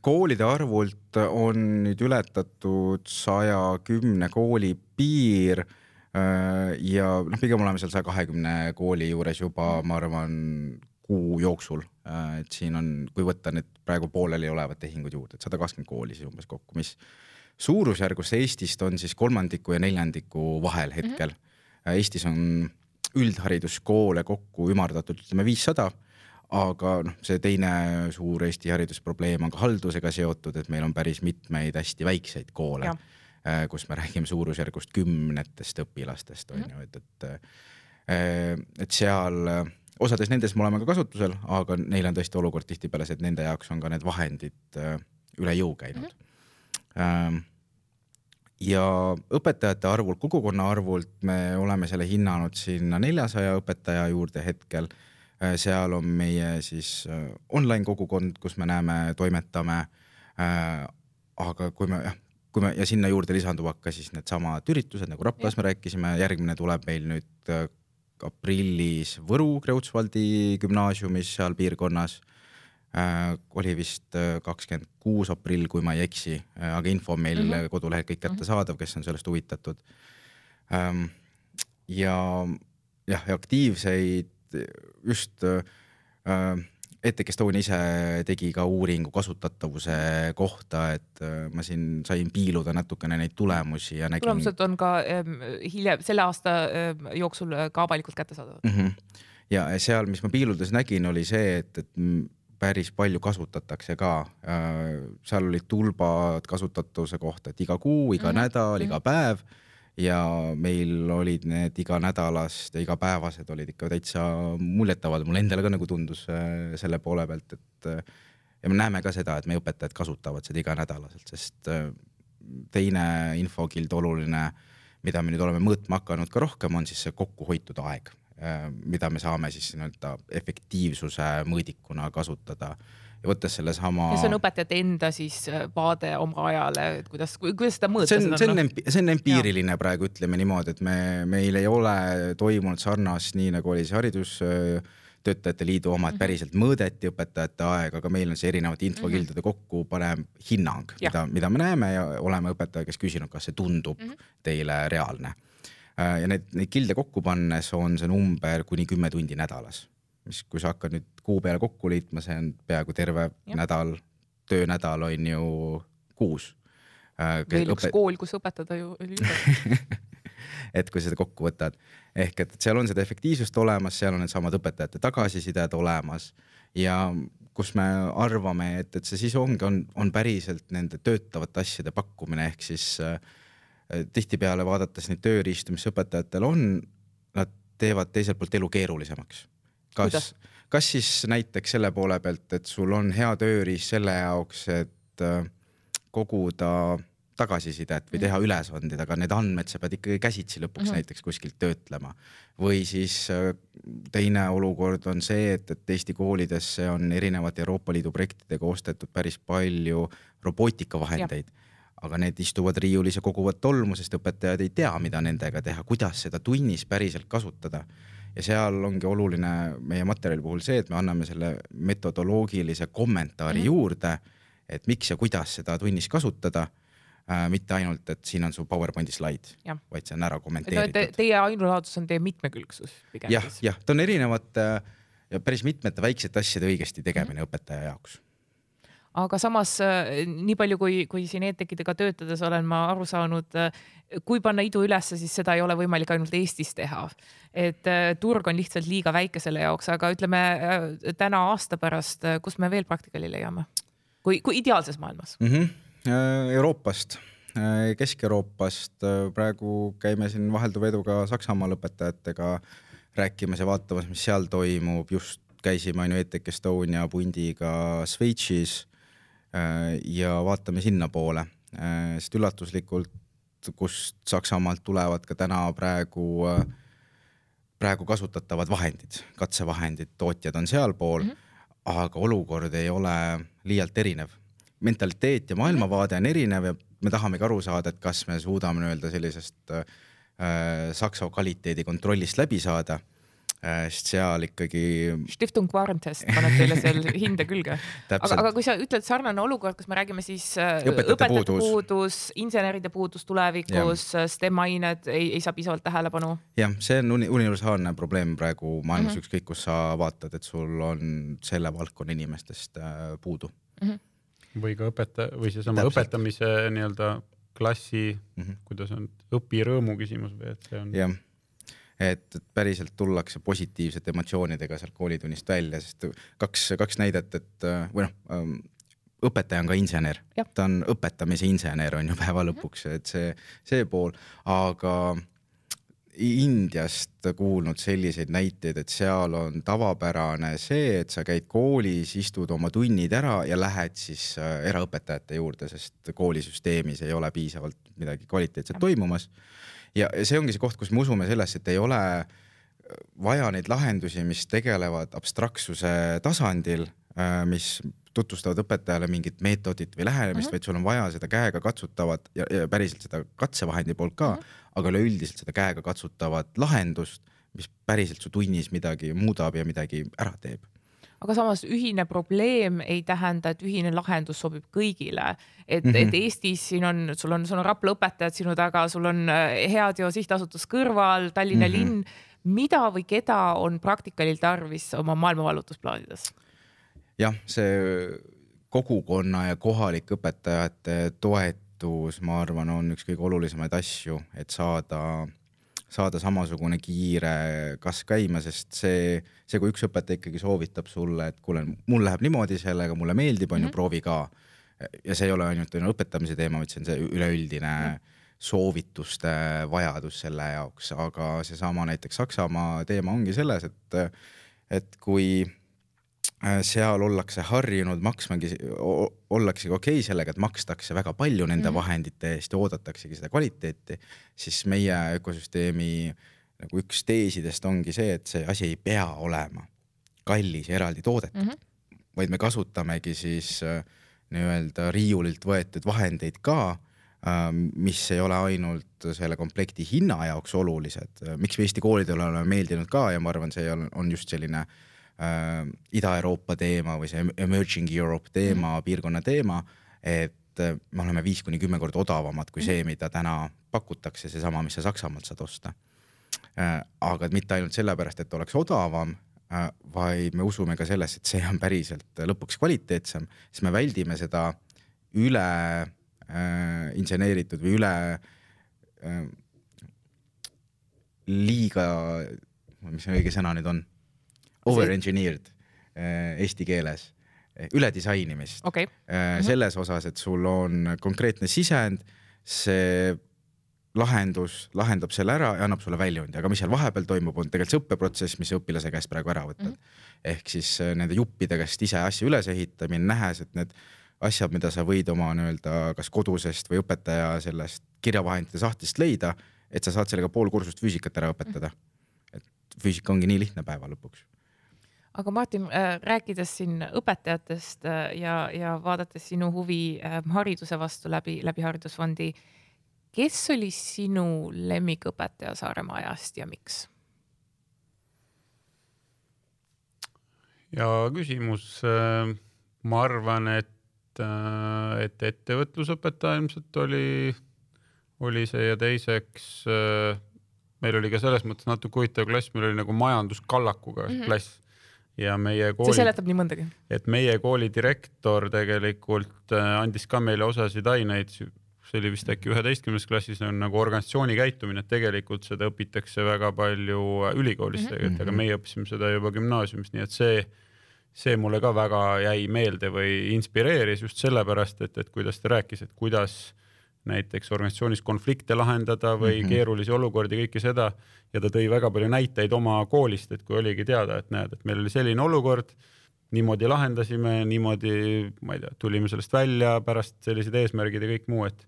Speaker 2: koolide arvult on nüüd ületatud saja kümne kooli piir äh, ja noh, pigem oleme seal saja kahekümne kooli juures juba, ma arvan, kuu jooksul. Äh, et siin on, kui võtta need praegu pooleli olevad tehingud juurde, et sada kakskümmend kooli siis umbes kokku, mis suurusjärgus Eestist on siis kolmandiku ja neljandiku vahel hetkel mm. -hmm Eestis on üldhariduskoole kokku ümardatult ütleme viissada, aga noh, see teine suur Eesti haridusprobleem on ka haldusega seotud, et meil on päris mitmeid hästi väikseid koole, äh, kus me räägime suurusjärgust kümnetest õpilastest on ju, et, et äh, et seal osades nendes me oleme ka kasutusel, aga neil on tõesti olukord tihtipeale see, et nende jaoks on ka need vahendid äh, üle jõu käinud mm. -hmm ja õpetajate arvult, kogukonna arvult me oleme selle hinnanud sinna neljasaja õpetaja juurde hetkel. Äh, seal on meie siis äh, online kogukond, kus me näeme, toimetame. Äh, aga kui me jah, kui me ja sinna juurde lisanduvad ka siis needsamad üritused nagu Raplas me rääkisime, järgmine tuleb meil nüüd aprillis Võru Kreutzwaldi gümnaasiumis seal piirkonnas Äh, oli vist kakskümmend kuus aprill, kui ma ei eksi, aga info on meil mm -hmm. kodulehel kõik mhm. kättesaadav, kes on sellest huvitatud. Ähm, ja jah, aktiivseid just ETK Estonia ise tegi ka uuringu kasutatavuse kohta, et ma siin sain piiluda natukene neid tulemusi ja nägin.
Speaker 1: tulemused on ka ähm, hiljem, selle aasta ähm, jooksul ka avalikult kättesaadavad mm.
Speaker 2: -hmm. ja seal, mis ma piiludes nägin, oli see, et, et päris palju kasutatakse ka. Äh, seal olid tulbad kasutatavuse kohta, et iga kuu, iga mm -hmm. nädal, iga mhm. päev ja meil olid need iganädalast ja igapäevased olid ikka täitsa muljetavad, mulle endale ka nagu tundus äh, selle poole pealt, et äh, ja me näeme ka seda, et meie õpetajad kasutavad seda iganädalaselt, sest teine infokild oluline, mida me nüüd oleme mõõtma hakanud ka rohkem, on siis see kokkuhoitud aeg mida me saame siis nii-öelda efektiivsuse mõõdikuna kasutada ja võttes sellesama.
Speaker 1: ja see on õpetajate enda siis äh, vaade oma ajale, et kuidas, kuidas seda mõõta?
Speaker 2: see on, see on, see on empiiriline ja. praegu ütleme niimoodi, et me, meil ei ole toimunud sarnast, nii nagu oli see haridustöötajate liidu oma, et mhm. päriselt mõõdeti õpetajate aega, aga meil on see erinevate infokildade mhm. kokku panev hinnang, mida, mida me näeme ja oleme õpetaja käest küsinud, kas see tundub mm -hmm. teile reaalne. Äh, ja need, neid kilde kokku pannes on see number kuni kümme tundi nädalas mis, kui sa hakkad nüüd kuu peale kokku liitma, see on peaaegu terve ja. nädal, töönädal on ju kuus.
Speaker 1: Veel üks õpe... kool, kus õpetada ju oli
Speaker 2: et kui seda kokku võtad, ehk et seal on seda efektiivsust olemas, seal on needsamad õpetajate tagasisided olemas. Ja kus me arvame, et, et see siis ongi, on, on päriselt nende töötavate asjade pakkumine, ehk siis äh, tihtipeale vaadates neid tööriistu, mis õpetajatel on, nad teevad teiselt poolt elu keerulisemaks kas, kas siis näiteks selle poole pealt, et sul on hea tööriist selle jaoks, et äh, koguda tagasisidet või teha mhm. ülesanded, aga need andmed sa pead ikkagi käsitsi lõpuks mm -hmm. näiteks kuskilt töötlema. või siis äh, teine olukord on see, et, et Eesti koolidesse on erinevate Euroopa Liidu projektidega ostetud päris palju robootikavahendeid aga need istuvad riiulis ja koguvad tolmu, sest õpetajad ei tea, mida nendega teha, kuidas seda tunnis päriselt kasutada ja seal ongi oluline meie materjali puhul see, et me anname selle metodoloogilise kommentaari mm -hmm. juurde, et miks ja kuidas seda tunnis kasutada äh,. mitte ainult, et siin on su PowerPointi slaid, vaid see on ära kommenteeritud
Speaker 1: te,. Teie ainulaadsus on teie mitmekülgsus
Speaker 2: pigem. jah, jah, ta on erinevate ja päris mitmete väiksete asjade õigesti tegemine mm -hmm. õpetaja jaoks
Speaker 1: aga samas äh, nii palju, kui, kui siin EdTechidega töötades olen ma aru saanud, äh, kui panna idu ülesse, siis seda ei ole võimalik ainult Eestis teha. et äh, turg on lihtsalt liiga väike selle jaoks, aga ütleme täna aasta pärast, kus me veel praktikali leiame? kui, kui ideaalses maailmas
Speaker 2: mm? -hmm. Euroopast Kesk-Euroopast, praegu käime siin vahelduva eduga Saksamaal õpetajatega rääkimas ja vaatamas, mis seal toimub, just käisime on ju ETEC Estonia pundiga Šveitšis Äh, ja vaatame sinnapoole, äh, sest üllatuslikult, kust Saksamaalt tulevad ka täna praegu, äh, praegu kasutatavad vahendid, katsevahendid, tootjad on sealpool mm, -hmm. aga olukord ei ole liialt erinev. mentaliteet ja maailmavaade on erinev ja me tahamegi aru saada, et kas me suudame nii-öelda sellisest äh, saksa kvaliteedi kontrollist läbi saada Äh, sest seal ikkagi.
Speaker 1: Stiftung Warentest paneb teile seal hinde külge. aga, aga kui sa ütled sarnane olukord, kas me räägime siis äh, õpetajate, õpetajate puudus, puudus, inseneride puudus tulevikus, äh, STEM ained ei, ei saa piisavalt tähelepanu?
Speaker 2: jah, see on uni universaalne probleem praegu maailmas mm -hmm. ükskõik, kus sa vaatad, et sul on selle valdkonna inimestest puudu mm.
Speaker 3: -hmm. või ka õpetaja või seesama õpetamise nii-öelda klassi mm, -hmm. kuidas on õpirõõmu küsimus või et see on.
Speaker 2: jah et päriselt tullakse positiivsete emotsioonidega sealt koolitunnist välja, sest kaks, kaks näidet, et või noh, ähm, õpetaja on ka insener, ta on õpetamise insener on ju päeva lõpuks, et see, see pool, aga Indiast kuulnud selliseid näiteid, et seal on tavapärane see, et sa käid koolis, istud oma tunnid ära ja lähed siis äh, eraõpetajate juurde, sest koolisüsteemis ei ole piisavalt midagi kvaliteetset toimumas ja see ongi see koht, kus me usume sellesse, et ei ole vaja neid lahendusi, mis tegelevad abstraktsuse tasandil, äh, mis tutvustavad õpetajale mingit meetodit või lähenemist mm, -hmm. vaid sul on vaja seda käega katsutavat ja, ja päriselt seda katsevahendi poolt ka mm, -hmm. aga üleüldiselt seda käega katsutavat lahendust, mis päriselt su tunnis midagi muudab ja midagi ära teeb
Speaker 1: aga samas ühine probleem ei tähenda, et ühine lahendus sobib kõigile. et mm, -hmm. et Eestis siin on, sul on, sul on Rapla õpetajad sinu taga, sul on äh, Heateo sihtasutus kõrval, Tallinna mm -hmm. linn. mida või keda on praktikalil tarvis oma maailmavallutusplaanides?
Speaker 2: jah, see kogukonna ja kohalike õpetajate toetus, ma arvan, on üks kõige olulisemaid asju, et saada saada samasugune kiire kasv käima, sest see, see, kui üks õpetaja ikkagi soovitab sulle, et kuule, mul läheb niimoodi sellega, mulle meeldib, on ju, mhm. proovi ka. ja see ei ole ainult on õpetamise teema, vaid see on see üleüldine mm -hmm soovituste vajadus selle jaoks, aga seesama näiteks Saksamaa teema ongi selles, et, et kui seal ollakse harjunud maksmagi, ollaksegi okei okay sellega, et makstakse väga palju nende mm -hmm. vahendite eest ja oodataksegi seda kvaliteeti, siis meie ökosüsteemi nagu üks teesidest ongi see, et see asi ei pea olema kallis ja eraldi toodetud mm, -hmm. vaid me kasutamegi siis äh, nii-öelda riiulilt võetud vahendeid ka äh,, mis ei ole ainult selle komplekti hinna jaoks olulised. miks me Eesti koolidele oleme meeldinud ka ja ma arvan, see on, on just selline äh, Ida-Euroopa teema või see emerging Europe teema mm, piirkonna teema, et me oleme viis kuni kümme korda odavamad kui see, mida täna pakutakse, seesama, mis sa Saksamaalt saad osta äh,. aga mitte ainult sellepärast, et oleks odavam Äh, vaid me usume ka sellesse, et see on päriselt lõpuks kvaliteetsem, siis me väldime seda üle äh, inseneeritud või üle äh, liiga, mis see õige sõna nüüd on, over engineered äh, eesti keeles, üle disainimist
Speaker 1: okay.
Speaker 2: äh, selles osas, et sul on konkreetne sisend, see lahendus lahendab selle ära ja annab sulle väljundi, aga mis seal vahepeal toimub, on tegelikult see õppeprotsess, mis õpilase käest praegu ära võtad mm. -hmm. ehk siis äh, nende juppide käest ise asja üles ehitamine, nähes, et need asjad, mida sa võid oma nii-öelda kas kodusest või õpetaja sellest kirjavahendite sahtlist leida, et sa saad sellega pool kursust füüsikat ära õpetada. et füüsika ongi nii lihtne päeva lõpuks
Speaker 1: aga Martin äh,, rääkides siin õpetajatest äh, ja, ja vaadates sinu huvi äh, hariduse vastu läbi, läbi Haridusfondi kes oli sinu lemmikõpetaja Saaremaa ajast ja miks?
Speaker 3: ja küsimus, ma arvan, et, et ettevõtlusõpetaja ilmselt oli, oli see ja teiseks meil oli ka selles mõttes natuke huvitav klass, meil oli nagu majanduskallakuga mm -hmm. klass ja meie kooli.
Speaker 1: see seletab nii mõndagi.
Speaker 3: et meie kooli direktor tegelikult andis ka meile osasid aineid see oli vist äkki üheteistkümnes klassis on nagu organisatsiooni käitumine, et tegelikult seda õpitakse väga palju ülikoolis mm -hmm. tegelikult, aga meie õppisime seda juba gümnaasiumis, nii et see, see mulle ka väga jäi meelde või inspireeris just sellepärast, et, et kuidas ta rääkis, et kuidas näiteks organisatsioonis konflikte lahendada või mm -hmm. keerulisi olukordi, kõike seda. ja ta tõi väga palju näiteid oma koolist, et kui oligi teada, et näed, et meil oli selline olukord niimoodi lahendasime, niimoodi, ma ei tea, tulime sellest välja pärast sellised eesmärgid ja kõik muu, et,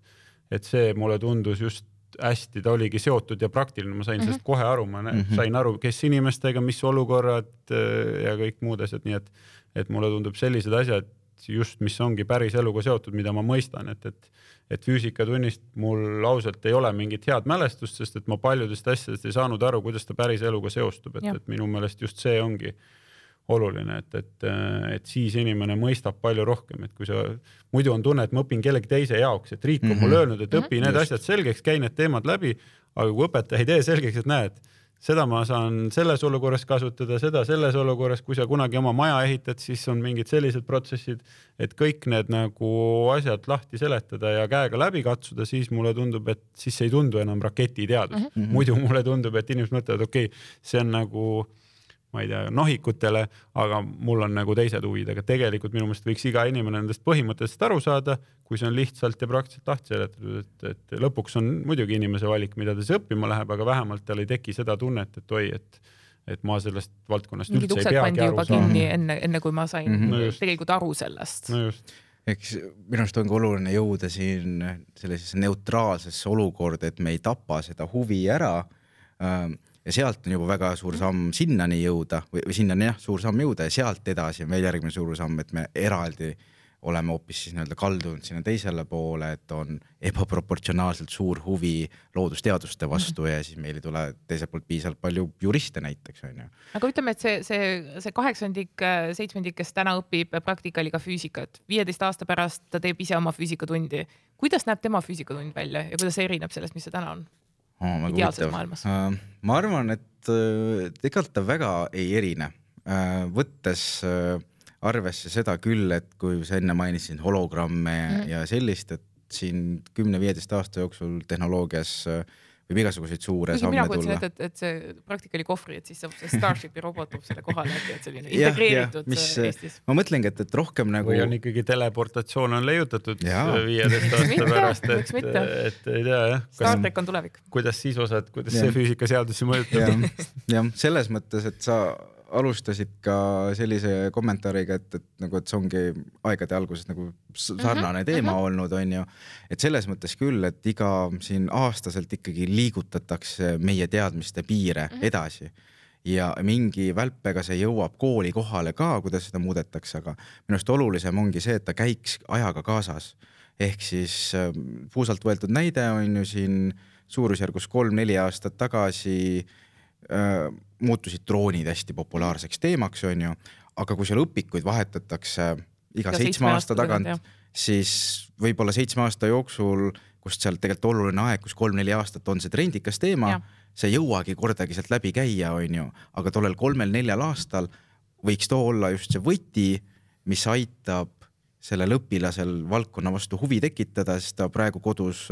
Speaker 3: et see mulle tundus just hästi, ta oligi seotud ja praktiline, ma sain mm -hmm. sellest kohe aru, ma mm -hmm. sain aru, kes inimestega, mis olukorrad äh, ja kõik muud asjad, nii et, et mulle tundub sellised asjad just, mis ongi päris eluga seotud, mida ma mõistan, et, et, et füüsikatunnist mul ausalt ei ole mingit head mälestust, sest et ma paljudest asjadest ei saanud aru, kuidas ta päris eluga seostub, et, et minu meelest just see ongi oluline, et, et, et siis inimene mõistab palju rohkem, et kui sa muidu on tunne, et ma õpin kellegi teise jaoks, et riik on mm -hmm. mulle öelnud, et õpi mm -hmm. need Just. asjad selgeks, käi need teemad läbi, aga kui õpetaja ei tee selgeks, et näed, seda ma saan selles olukorras kasutada, seda selles olukorras, kui sa kunagi oma maja ehitad, siis on mingid sellised protsessid, et kõik need nagu asjad lahti seletada ja käega läbi katsuda, siis mulle tundub, et siis ei tundu enam raketiteadus mm. -hmm. muidu mulle tundub, et inimesed mõtlevad, okei okay,, see on nagu ma ei tea, nohikutele, aga mul on nagu teised huvid, aga tegelikult minu meelest võiks iga inimene nendest põhimõtteliselt aru saada, kui see on lihtsalt ja praktiliselt lahti seletatud, et, et lõpuks on muidugi inimese valik, mida ta siis õppima läheb, aga vähemalt tal ei teki seda tunnet, et oi, et et ma sellest valdkonnast
Speaker 1: Mingid
Speaker 3: üldse ei peagi aru
Speaker 1: saama. kinni enne, enne kui ma sain mm -hmm. no tegelikult aru sellest.
Speaker 3: no just
Speaker 2: eks minu arust ongi oluline jõuda siin sellisesse neutraalsesse olukorda, et me ei tapa seda huvi ära ähm, ja sealt on juba väga suur samm sinnani jõuda või, või sinnani jah, suur samm jõuda ja sealt edasi on veel järgmine suur samm, et me eraldi oleme hoopis siis nii-öelda kaldunud sinna teisele poole, et on ebaproportsionaalselt suur huvi loodusteaduste vastu mm -hmm. ja siis meil ei tule teiselt poolt piisavalt palju juriste näiteks onju.
Speaker 1: aga ütleme, et see, see, see kaheksandik, seitsmendik, kes täna õpib praktikaliga füüsikat, viieteist aasta pärast ta teeb ise oma füüsikatundi. kuidas näeb tema füüsikatund välja ja kuidas see erineb sellest, mis see täna on?
Speaker 2: Oh,. ideaalses maailmas uh,? ma arvan, et uh, tegelikult ta väga ei erine uh,, võttes uh, arvesse seda küll, et kui sa enne mainisid hologramme mm. ja sellist, et siin kümne-viieteist aasta jooksul tehnoloogias uh, võib igasuguseid suure samme
Speaker 1: tulla. mina kujutasin ette, et, et see praktikali kohvri, et siis see Starshipi robot toob selle kohale et selline integreeritud ja, mis, äh, Eestis.
Speaker 2: ma mõtlengi, et, et rohkem nagu.
Speaker 3: või on ikkagi teleportatsioon on leiutatud viieteist aasta pärast, et, et ei tea jah.
Speaker 1: Star track on tulevik.
Speaker 3: kuidas siis osad, kuidas ja. see füüsikaseadusi mõjutab
Speaker 2: jah, selles mõttes, et sa alustasid ka sellise kommentaariga, et, et nagu, et see ongi aegade alguses nagu sarnane mm -hmm, teema mm -hmm. olnud, on ju. et selles mõttes küll, et iga siin aastaselt ikkagi liigutatakse meie teadmiste piire mm -hmm. edasi ja mingi välpega see jõuab kooli kohale ka, kuidas seda muudetakse, aga minu arust olulisem ongi see, et ta käiks ajaga kaasas. ehk siis äh, puusalt võetud näide on ju siin suurusjärgus kolm-neli aastat tagasi muutusid droonid hästi populaarseks teemaks, on ju, aga kui seal õpikuid vahetatakse iga seitsme, seitsme aasta tagant, siis võib-olla seitsme aasta jooksul, kust seal tegelikult oluline aeg, kus kolm-neli aastat on see trendikas teema, see ei jõuagi kordagi sealt läbi käia, on ju, aga tollel kolmel-neljal aastal võiks too olla just see võti, mis aitab sellel õpilasel valdkonna vastu huvi tekitada, sest ta praegu kodus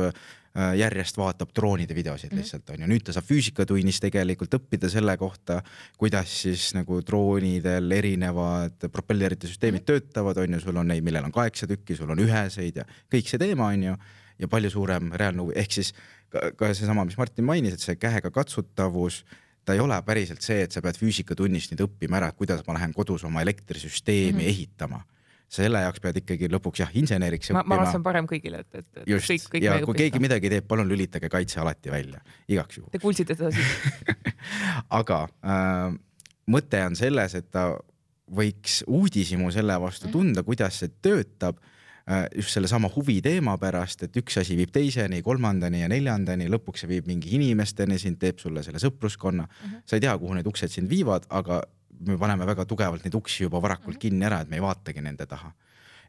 Speaker 2: Äh, järjest vaatab droonide videosid mhm. lihtsalt onju, nüüd ta saab füüsikatunnis tegelikult õppida selle kohta, kuidas siis nagu droonidel erinevad propellerite süsteemid -hmm. töötavad, onju, sul on neid, millel on kaheksa tükki, sul on üheseid ja kõik see teema onju ja palju suurem reaalne huvi, ehk siis ka, ka seesama, mis Martin mainis, et see käega katsutavus ta ei ole päriselt see, et sa pead füüsikatunnis nüüd õppima ära, kuidas ma lähen kodus oma elektrisüsteemi mm -hmm. ehitama selle jaoks pead ikkagi lõpuks jah, inseneriks
Speaker 1: õppima. ma arvan, see on parem kõigile, et, et,
Speaker 2: et just, kõik, kõik ja kui keegi midagi teeb, palun lülitage kaitse alati välja, igaks juhuks.
Speaker 1: Te kuulsite seda siit
Speaker 2: aga äh, mõte on selles, et ta võiks uudishimu selle vastu mhm. tunda, kuidas see töötab äh, just sellesama huvi teema pärast, et üks asi viib teiseni, kolmandani ja neljandani, lõpuks see viib mingi inimesteni, sind teeb sulle selle sõpruskonna mm. -hmm. sa ei tea, kuhu need uksed sind viivad, aga me paneme väga tugevalt neid uksi juba varakult mhm. kinni ära, et me ei vaatagi nende taha.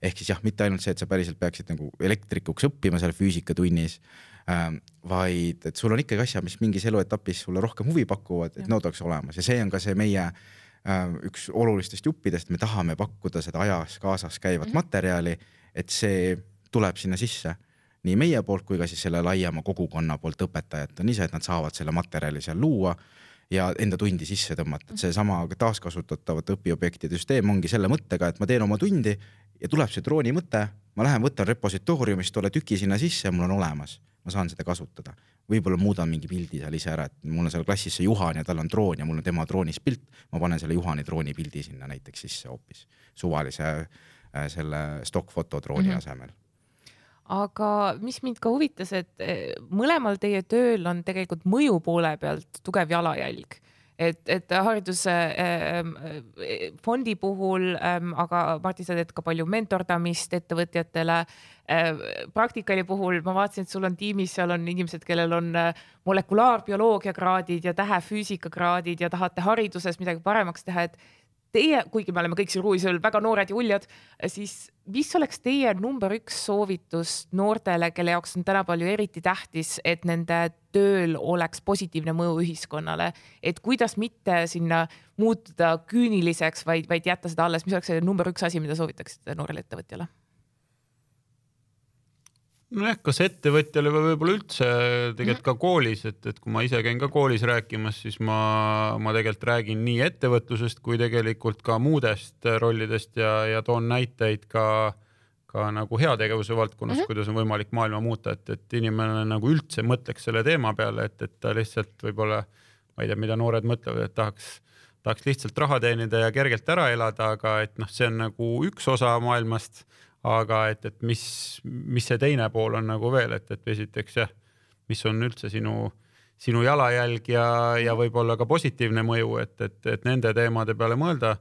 Speaker 2: ehk siis jah, mitte ainult see, et sa päriselt peaksid nagu elektrikuks õppima seal füüsikatunnis ähm,, vaid et sul on ikkagi asjad, mis mingis eluetapis sulle rohkem huvi pakuvad, et need oleks olemas ja see on ka see meie äh, üks olulistest juppidest, me tahame pakkuda seda ajas kaasas käivat mm -hmm. materjali, et see tuleb sinna sisse nii meie poolt kui ka siis selle laiema kogukonna poolt õpetajatena ise, et nad saavad selle materjali seal luua ja enda tundi sisse tõmmata, et seesama taaskasutatavate õpiobjektide süsteem ongi selle mõttega, et ma teen oma tundi ja tuleb see drooni mõte, ma lähen võtan repositooriumist tolle tüki sinna sisse ja mul on olemas, ma saan seda kasutada. võib-olla muudan mingi pildi seal ise ära, et mul on seal klassis see Juhan ja tal on droon ja mul on tema droonis pilt, ma panen selle Juhani drooni pildi sinna näiteks sisse hoopis suvalise äh, selle stokkfotodrooni mm -hmm. asemel
Speaker 1: aga mis mind ka huvitas, et eh, mõlemal teie tööl on tegelikult mõju poole pealt tugev jalajälg et, et hariduse äh, fondi puhul ähm,, aga Martin, sa teed ka palju mentordamist ettevõtjatele äh,. Praktikali puhul ma vaatasin, et sul on tiimis, seal on inimesed, kellel on molekulaarbioloogia kraadid ja tähefüüsika kraadid ja tahate hariduses midagi paremaks teha, et teie, kuigi me oleme kõik siin ruumis veel väga noored ja uljad, siis mis oleks teie number üks soovitus noortele, kelle jaoks on tänapäeval ju eriti tähtis, et nende tööl oleks positiivne mõju ühiskonnale, et kuidas mitte sinna muutuda küüniliseks, vaid, vaid jätta seda alles, mis oleks see number üks asi, mida soovitaksite noorele ettevõtjale?
Speaker 3: Nojah, kas ettevõtjale või võib-olla üldse tegelikult ka koolis, et, et kui ma ise käin ka koolis rääkimas, siis ma, ma tegelikult räägin nii ettevõtlusest kui tegelikult ka muudest rollidest ja, ja toon näiteid ka, ka nagu heategevuse valdkonnas mm, -hmm. kuidas on võimalik maailma muuta, et, et inimene nagu üldse mõtleks selle teema peale, et, et ta lihtsalt võib-olla, ma ei tea, mida noored mõtlevad, et tahaks tahaks lihtsalt raha teenida ja kergelt ära elada, aga et noh, see on nagu üks osa maailmast aga et, et mis, mis see teine pool on nagu veel, et, et esiteks jah, mis on üldse sinu, sinu jalajälg ja, ja võib-olla ka positiivne mõju, et, et, et nende teemade peale mõelda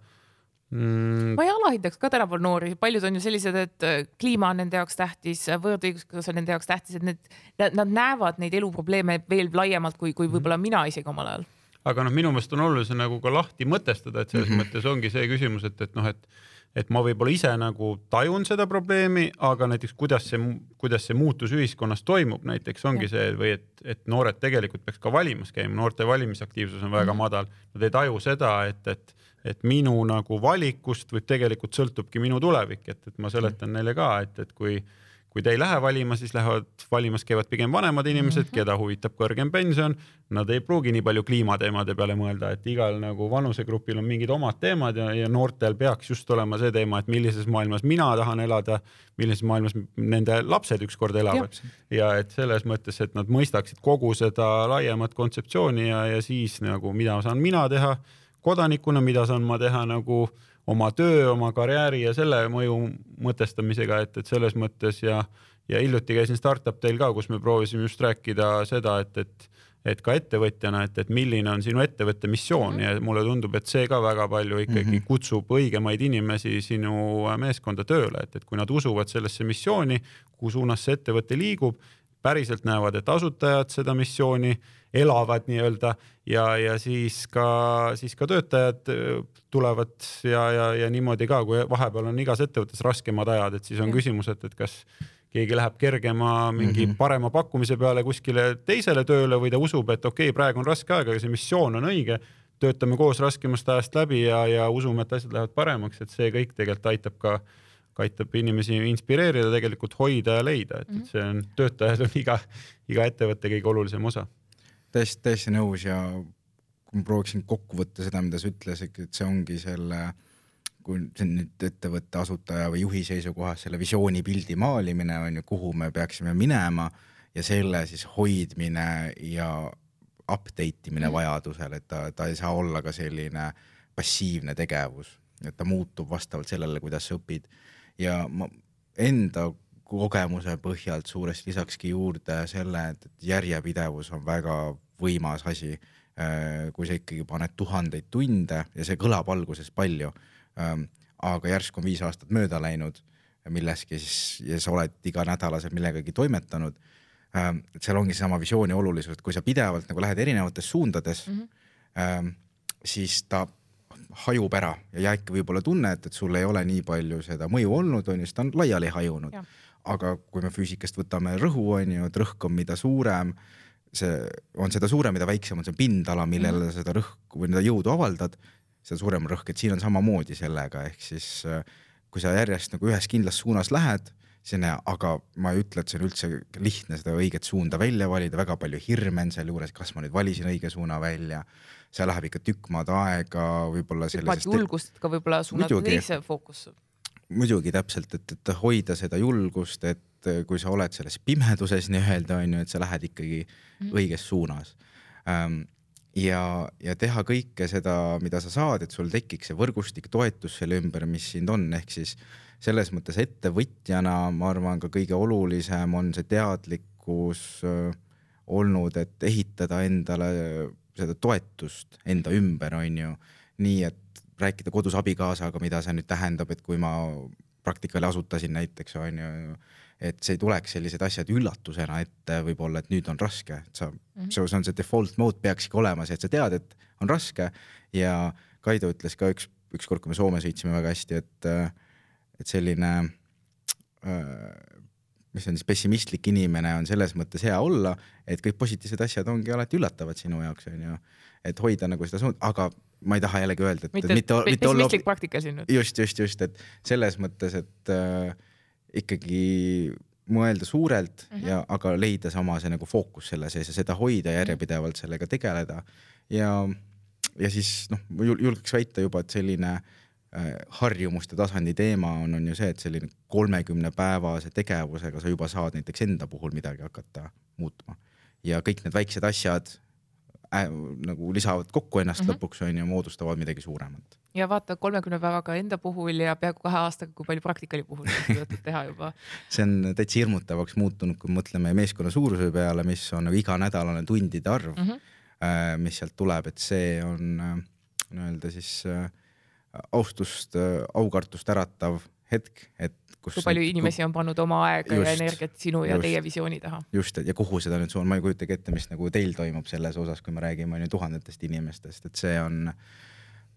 Speaker 1: mm.. ma ei alahindaks ka tänapäeval noori, paljud on ju sellised, et äh, kliima on nende jaoks tähtis, võõrdõiguslikkus on nende jaoks tähtis, et need, nad näevad neid eluprobleeme veel laiemalt kui, kui võib-olla mina isegi omal ajal.
Speaker 3: aga noh, minu meelest on oluline nagu ka lahti mõtestada, et selles mm -hmm. mõttes ongi see küsimus, et, et noh, et et ma võib-olla ise nagu tajun seda probleemi, aga näiteks kuidas see, kuidas see muutus ühiskonnas toimub, näiteks ongi see või et, et noored tegelikult peaks ka valimas käima, noorte valimisaktiivsus on väga mm -hmm. madal, nad ei taju seda, et, et, et minu nagu valikust võib tegelikult sõltubki minu tulevik, et, et ma seletan mm -hmm. neile ka, et, et kui kui te ei lähe valima, siis lähevad valimas käivad pigem vanemad inimesed mm, -hmm. keda huvitab kõrgem pension. Nad ei pruugi nii palju kliimateemade peale mõelda, et igal nagu vanusegrupil on mingid omad teemad ja, ja noortel peaks just olema see teema, et millises maailmas mina tahan elada, millises maailmas nende lapsed ükskord elavad ja. et selles mõttes, et nad mõistaksid kogu seda laiemat kontseptsiooni ja, ja siis nagu, mida saan mina teha kodanikuna, mida saan ma teha nagu oma töö, oma karjääri ja selle mõju mõtestamisega, et, et selles mõttes ja, ja hiljuti käisin Startup Day'l ka, kus me proovisime just rääkida seda, et, et et ka ettevõtjana, et, et milline on sinu ettevõtte missioon mm -hmm. ja mulle tundub, et see ka väga palju ikkagi mm -hmm. kutsub õigemaid inimesi sinu meeskonda tööle, et, et kui nad usuvad sellesse missiooni, kuhu suunas see ettevõte liigub, päriselt näevad, et asutajad seda missiooni elavad nii-öelda ja, ja siis ka, siis ka töötajad äh, tulevad ja, ja, ja niimoodi ka, kui vahepeal on igas ettevõttes raskemad ajad, et siis on küsimus, et, et kas keegi läheb kergema mingi mm -hmm. parema pakkumise peale kuskile teisele tööle või ta usub, et okei okay,, praegu on raske aeg, aga see missioon on õige, töötame koos raskemast ajast läbi ja, ja usume, et asjad lähevad paremaks, et see kõik tegelikult aitab ka, aitab inimesi inspireerida, tegelikult hoida ja leida, et et see on, töötajad on iga, iga ettevõtte kõige olulisem osa.
Speaker 2: Täiesti, täiesti nõus ja kui ma prooviksin kokku võtta seda, mida sa ütlesid, et see ongi selle kui see on nüüd ettevõtte asutaja või juhi seisukohast selle visioonipildi maalimine on ju, kuhu me peaksime minema ja selle siis hoidmine ja update imine mm. vajadusel, et ta, ta ei saa olla ka selline passiivne tegevus, et ta muutub vastavalt sellele, kuidas sa õpid. ja ma enda kogemuse põhjalt suuresti lisakski juurde selle, et järjepidevus on väga võimas asi. Äh, kui sa ikkagi paned tuhandeid tunde ja see kõlab alguses palju Ähm, aga järsku on viis aastat mööda läinud milleski siis ja sa oled iganädalaselt millegagi toimetanud. Ähm, et seal ongi seesama visiooni olulisus, et kui sa pidevalt nagu lähed erinevates suundades mm, -hmm. siis ta hajub ära ja jääbki võib-olla tunne, et, et sul ei ole nii palju seda mõju olnud, on ju, sest ta on laiali hajunud. Aga kui me füüsikast võtame rõhu, on ju, et rõhk on, mida suurem, see on seda suurem, mida väiksem on see pindala, millele mm -hmm. seda rõhku või seda jõudu avaldad, seda suurem rõhk, et siin on samamoodi sellega, ehk siis äh, kui sa järjest nagu ühes kindlas suunas lähed, hea, aga ma ei ütle, et see on üldse lihtne seda õiget suunda välja valida, väga palju hirme on sealjuures, kas ma nüüd valisin õige suuna välja. seal läheb ikka tükk maad aega, võib-olla
Speaker 1: sellisest. julgust ka võib-olla suunata teise fookusse.
Speaker 2: Muidugi täpselt, et, et hoida seda julgust, et kui sa oled selles pimeduses nii-öelda on ju, et sa lähed ikkagi mm õiges suunas. Ähm, ja, ja teha kõike seda, mida sa saad, et sul tekiks see võrgustik, toetus selle ümber, mis sind on, ehk siis selles mõttes ettevõtjana ma arvan, ka kõige olulisem on see teadlikkus äh, olnud, et ehitada endale seda toetust enda ümber, on ju, nii et rääkida kodus abikaasaga, mida see nüüd tähendab, et kui ma praktikale asutasin näiteks, on ju et see ei tuleks sellised asjad üllatusena ette võib-olla, et nüüd on raske, et sa mm, -hmm. see on see default mode peakski olema see, et sa tead, et on raske ja Kaido ütles ka üks, ükskord, kui me Soome sõitsime väga hästi, et, et selline äh, mis on siis pessimistlik inimene, on selles mõttes hea olla, et kõik positiivsed asjad ongi alati üllatavad sinu jaoks, onju. et hoida nagu seda suunda, aga ma ei taha jällegi öelda, et
Speaker 1: mitte, mitte, mitte
Speaker 2: pessimistlik
Speaker 1: olla... praktika siin nüüd.
Speaker 2: just, just, just, et selles mõttes, et äh, ikkagi mõelda suurelt mm -hmm. ja, aga leida sama see nagu fookus selle sees ja seda hoida järjepidevalt sellega tegeleda. ja, ja siis noh, julgeks väita juba, et selline äh, harjumuste tasandi teema on, on ju see, et selline kolmekümne päevase tegevusega sa juba saad näiteks enda puhul midagi hakata muutma. ja kõik need väiksed asjad äh, nagu lisavad kokku ennast mm -hmm. lõpuks on ju, moodustavad midagi suuremat.
Speaker 1: ja vaata kolmekümne päevaga enda puhul ja peaaegu kahe aastaga, kui palju praktikali puhul suudetud teha juba
Speaker 2: see on täitsa hirmutavaks muutunud, kui mõtleme meeskonna suuruse peale, mis on nagu iganädalane tundide arv mm, -hmm. mis sealt tuleb, et see on äh, nii-öelda siis äh, austust aukartust äratav hetk, et
Speaker 1: kui palju inimesi on pannud oma aega just, ja energiat sinu ja just, teie visiooni taha.
Speaker 2: just, ja kuhu seda nüüd ma ei kujutagi ette, mis nagu teil toimub selles osas, kui me räägime on ju tuhandetest inimestest, et see on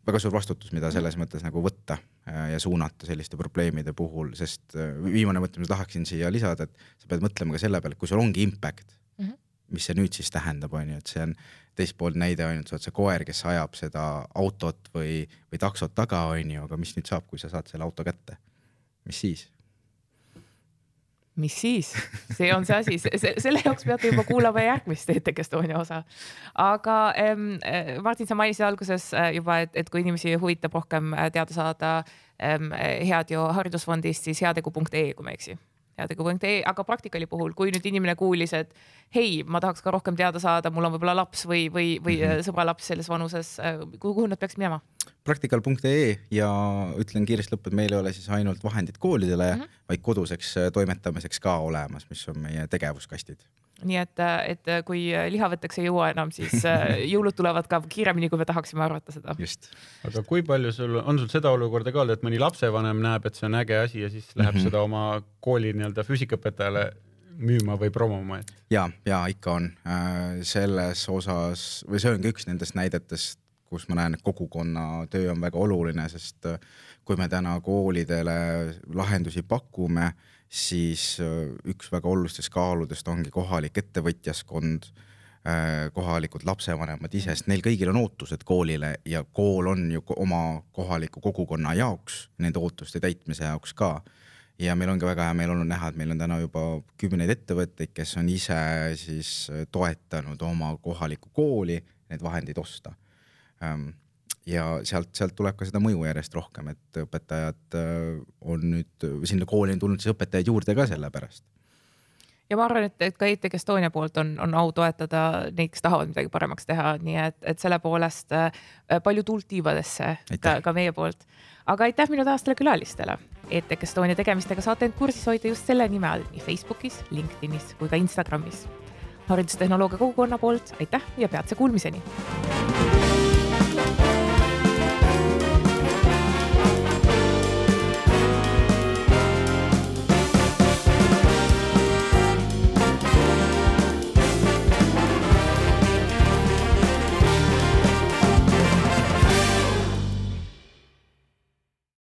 Speaker 2: väga suur vastutus, mida selles mõttes nagu võtta äh, ja suunata selliste probleemide puhul, sest äh, viimane mõte, mis tahaksin siia lisada, et sa pead mõtlema ka selle peale, et kui sul ongi impact mm, -hmm. mis see nüüd siis tähendab, on ju, et see on teistpoolt näide on ju, et sa oled see koer, kes ajab seda autot või, või taksot taga, on ju, aga mis nüüd saab, kui sa saad selle auto kätte? Mis siis?
Speaker 1: mis siis, see on see asi, selle jaoks peate juba kuulama järgmist ETK Estonia osa. aga ähm, Martin, sa mainisid alguses äh, juba, et, et kui inimesi huvitab rohkem äh, teada saada ähm, Head ju haridusfondist, siis heategu.ee, kui ma ei eksi heategu.ee, aga Praktikali puhul, kui nüüd inimene kuulis, et hei, ma tahaks ka rohkem teada saada, mul on võib-olla laps või, või, või mm -hmm. sõbra laps selles vanuses, kuhu nad peaks minema?
Speaker 2: praktikal.ee ja ütlen kiiresti lõppu, et meil ei ole siis ainult vahendid koolidele mm, -hmm. vaid koduseks toimetamiseks ka olemas, mis on meie tegevuskastid
Speaker 1: nii et, et kui lihavõtteks ei jõua enam, siis jõulud tulevad ka kiiremini, kui me tahaksime arvata seda.
Speaker 3: aga kui palju sul, on sul seda olukorda ka olnud, et mõni lapsevanem näeb, et see on äge asi ja siis läheb mm -hmm. seda oma kooli nii-öelda füüsikaõpetajale müüma või promoma, et?
Speaker 2: ja, ja ikka on äh, selles osas või see ongi üks nendest näidetest, kus ma näen, et kogukonna töö on väga oluline, sest äh, kui me täna koolidele lahendusi pakume, siis äh, üks väga olulistest kaaludest ongi kohalik ettevõtjaskond, kohalikud lapsevanemad ise, sest neil kõigil on ootused koolile ja kool on ju oma kohaliku kogukonna jaoks, nende ootuste täitmise jaoks ka ja meil ongi väga hea meel olnud näha, et meil on täna juba kümneid ettevõtteid, kes on ise siis toetanud oma kohalikku kooli need vahendid osta. Ja sealt, sealt tuleb ka seda mõju järjest rohkem, et õpetajad äh, on nüüd, sinna kooli on tulnud siis õpetajaid juurde ka sellepärast
Speaker 1: ja ma arvan, et, et ka ETK Estonia poolt on, on au toetada neid, kes tahavad midagi paremaks teha, nii et, et selle poolest äh, palju tuult tiivadesse ka, ka meie poolt. aga aitäh minu tänastele külalistele. ETK Estonia tegemistega saate end kursis hoida just selle nime all nii Facebookis, LinkedInis kui ka Instagramis. haridustehnoloogia kogukonna poolt aitäh ja peatse kuulmiseni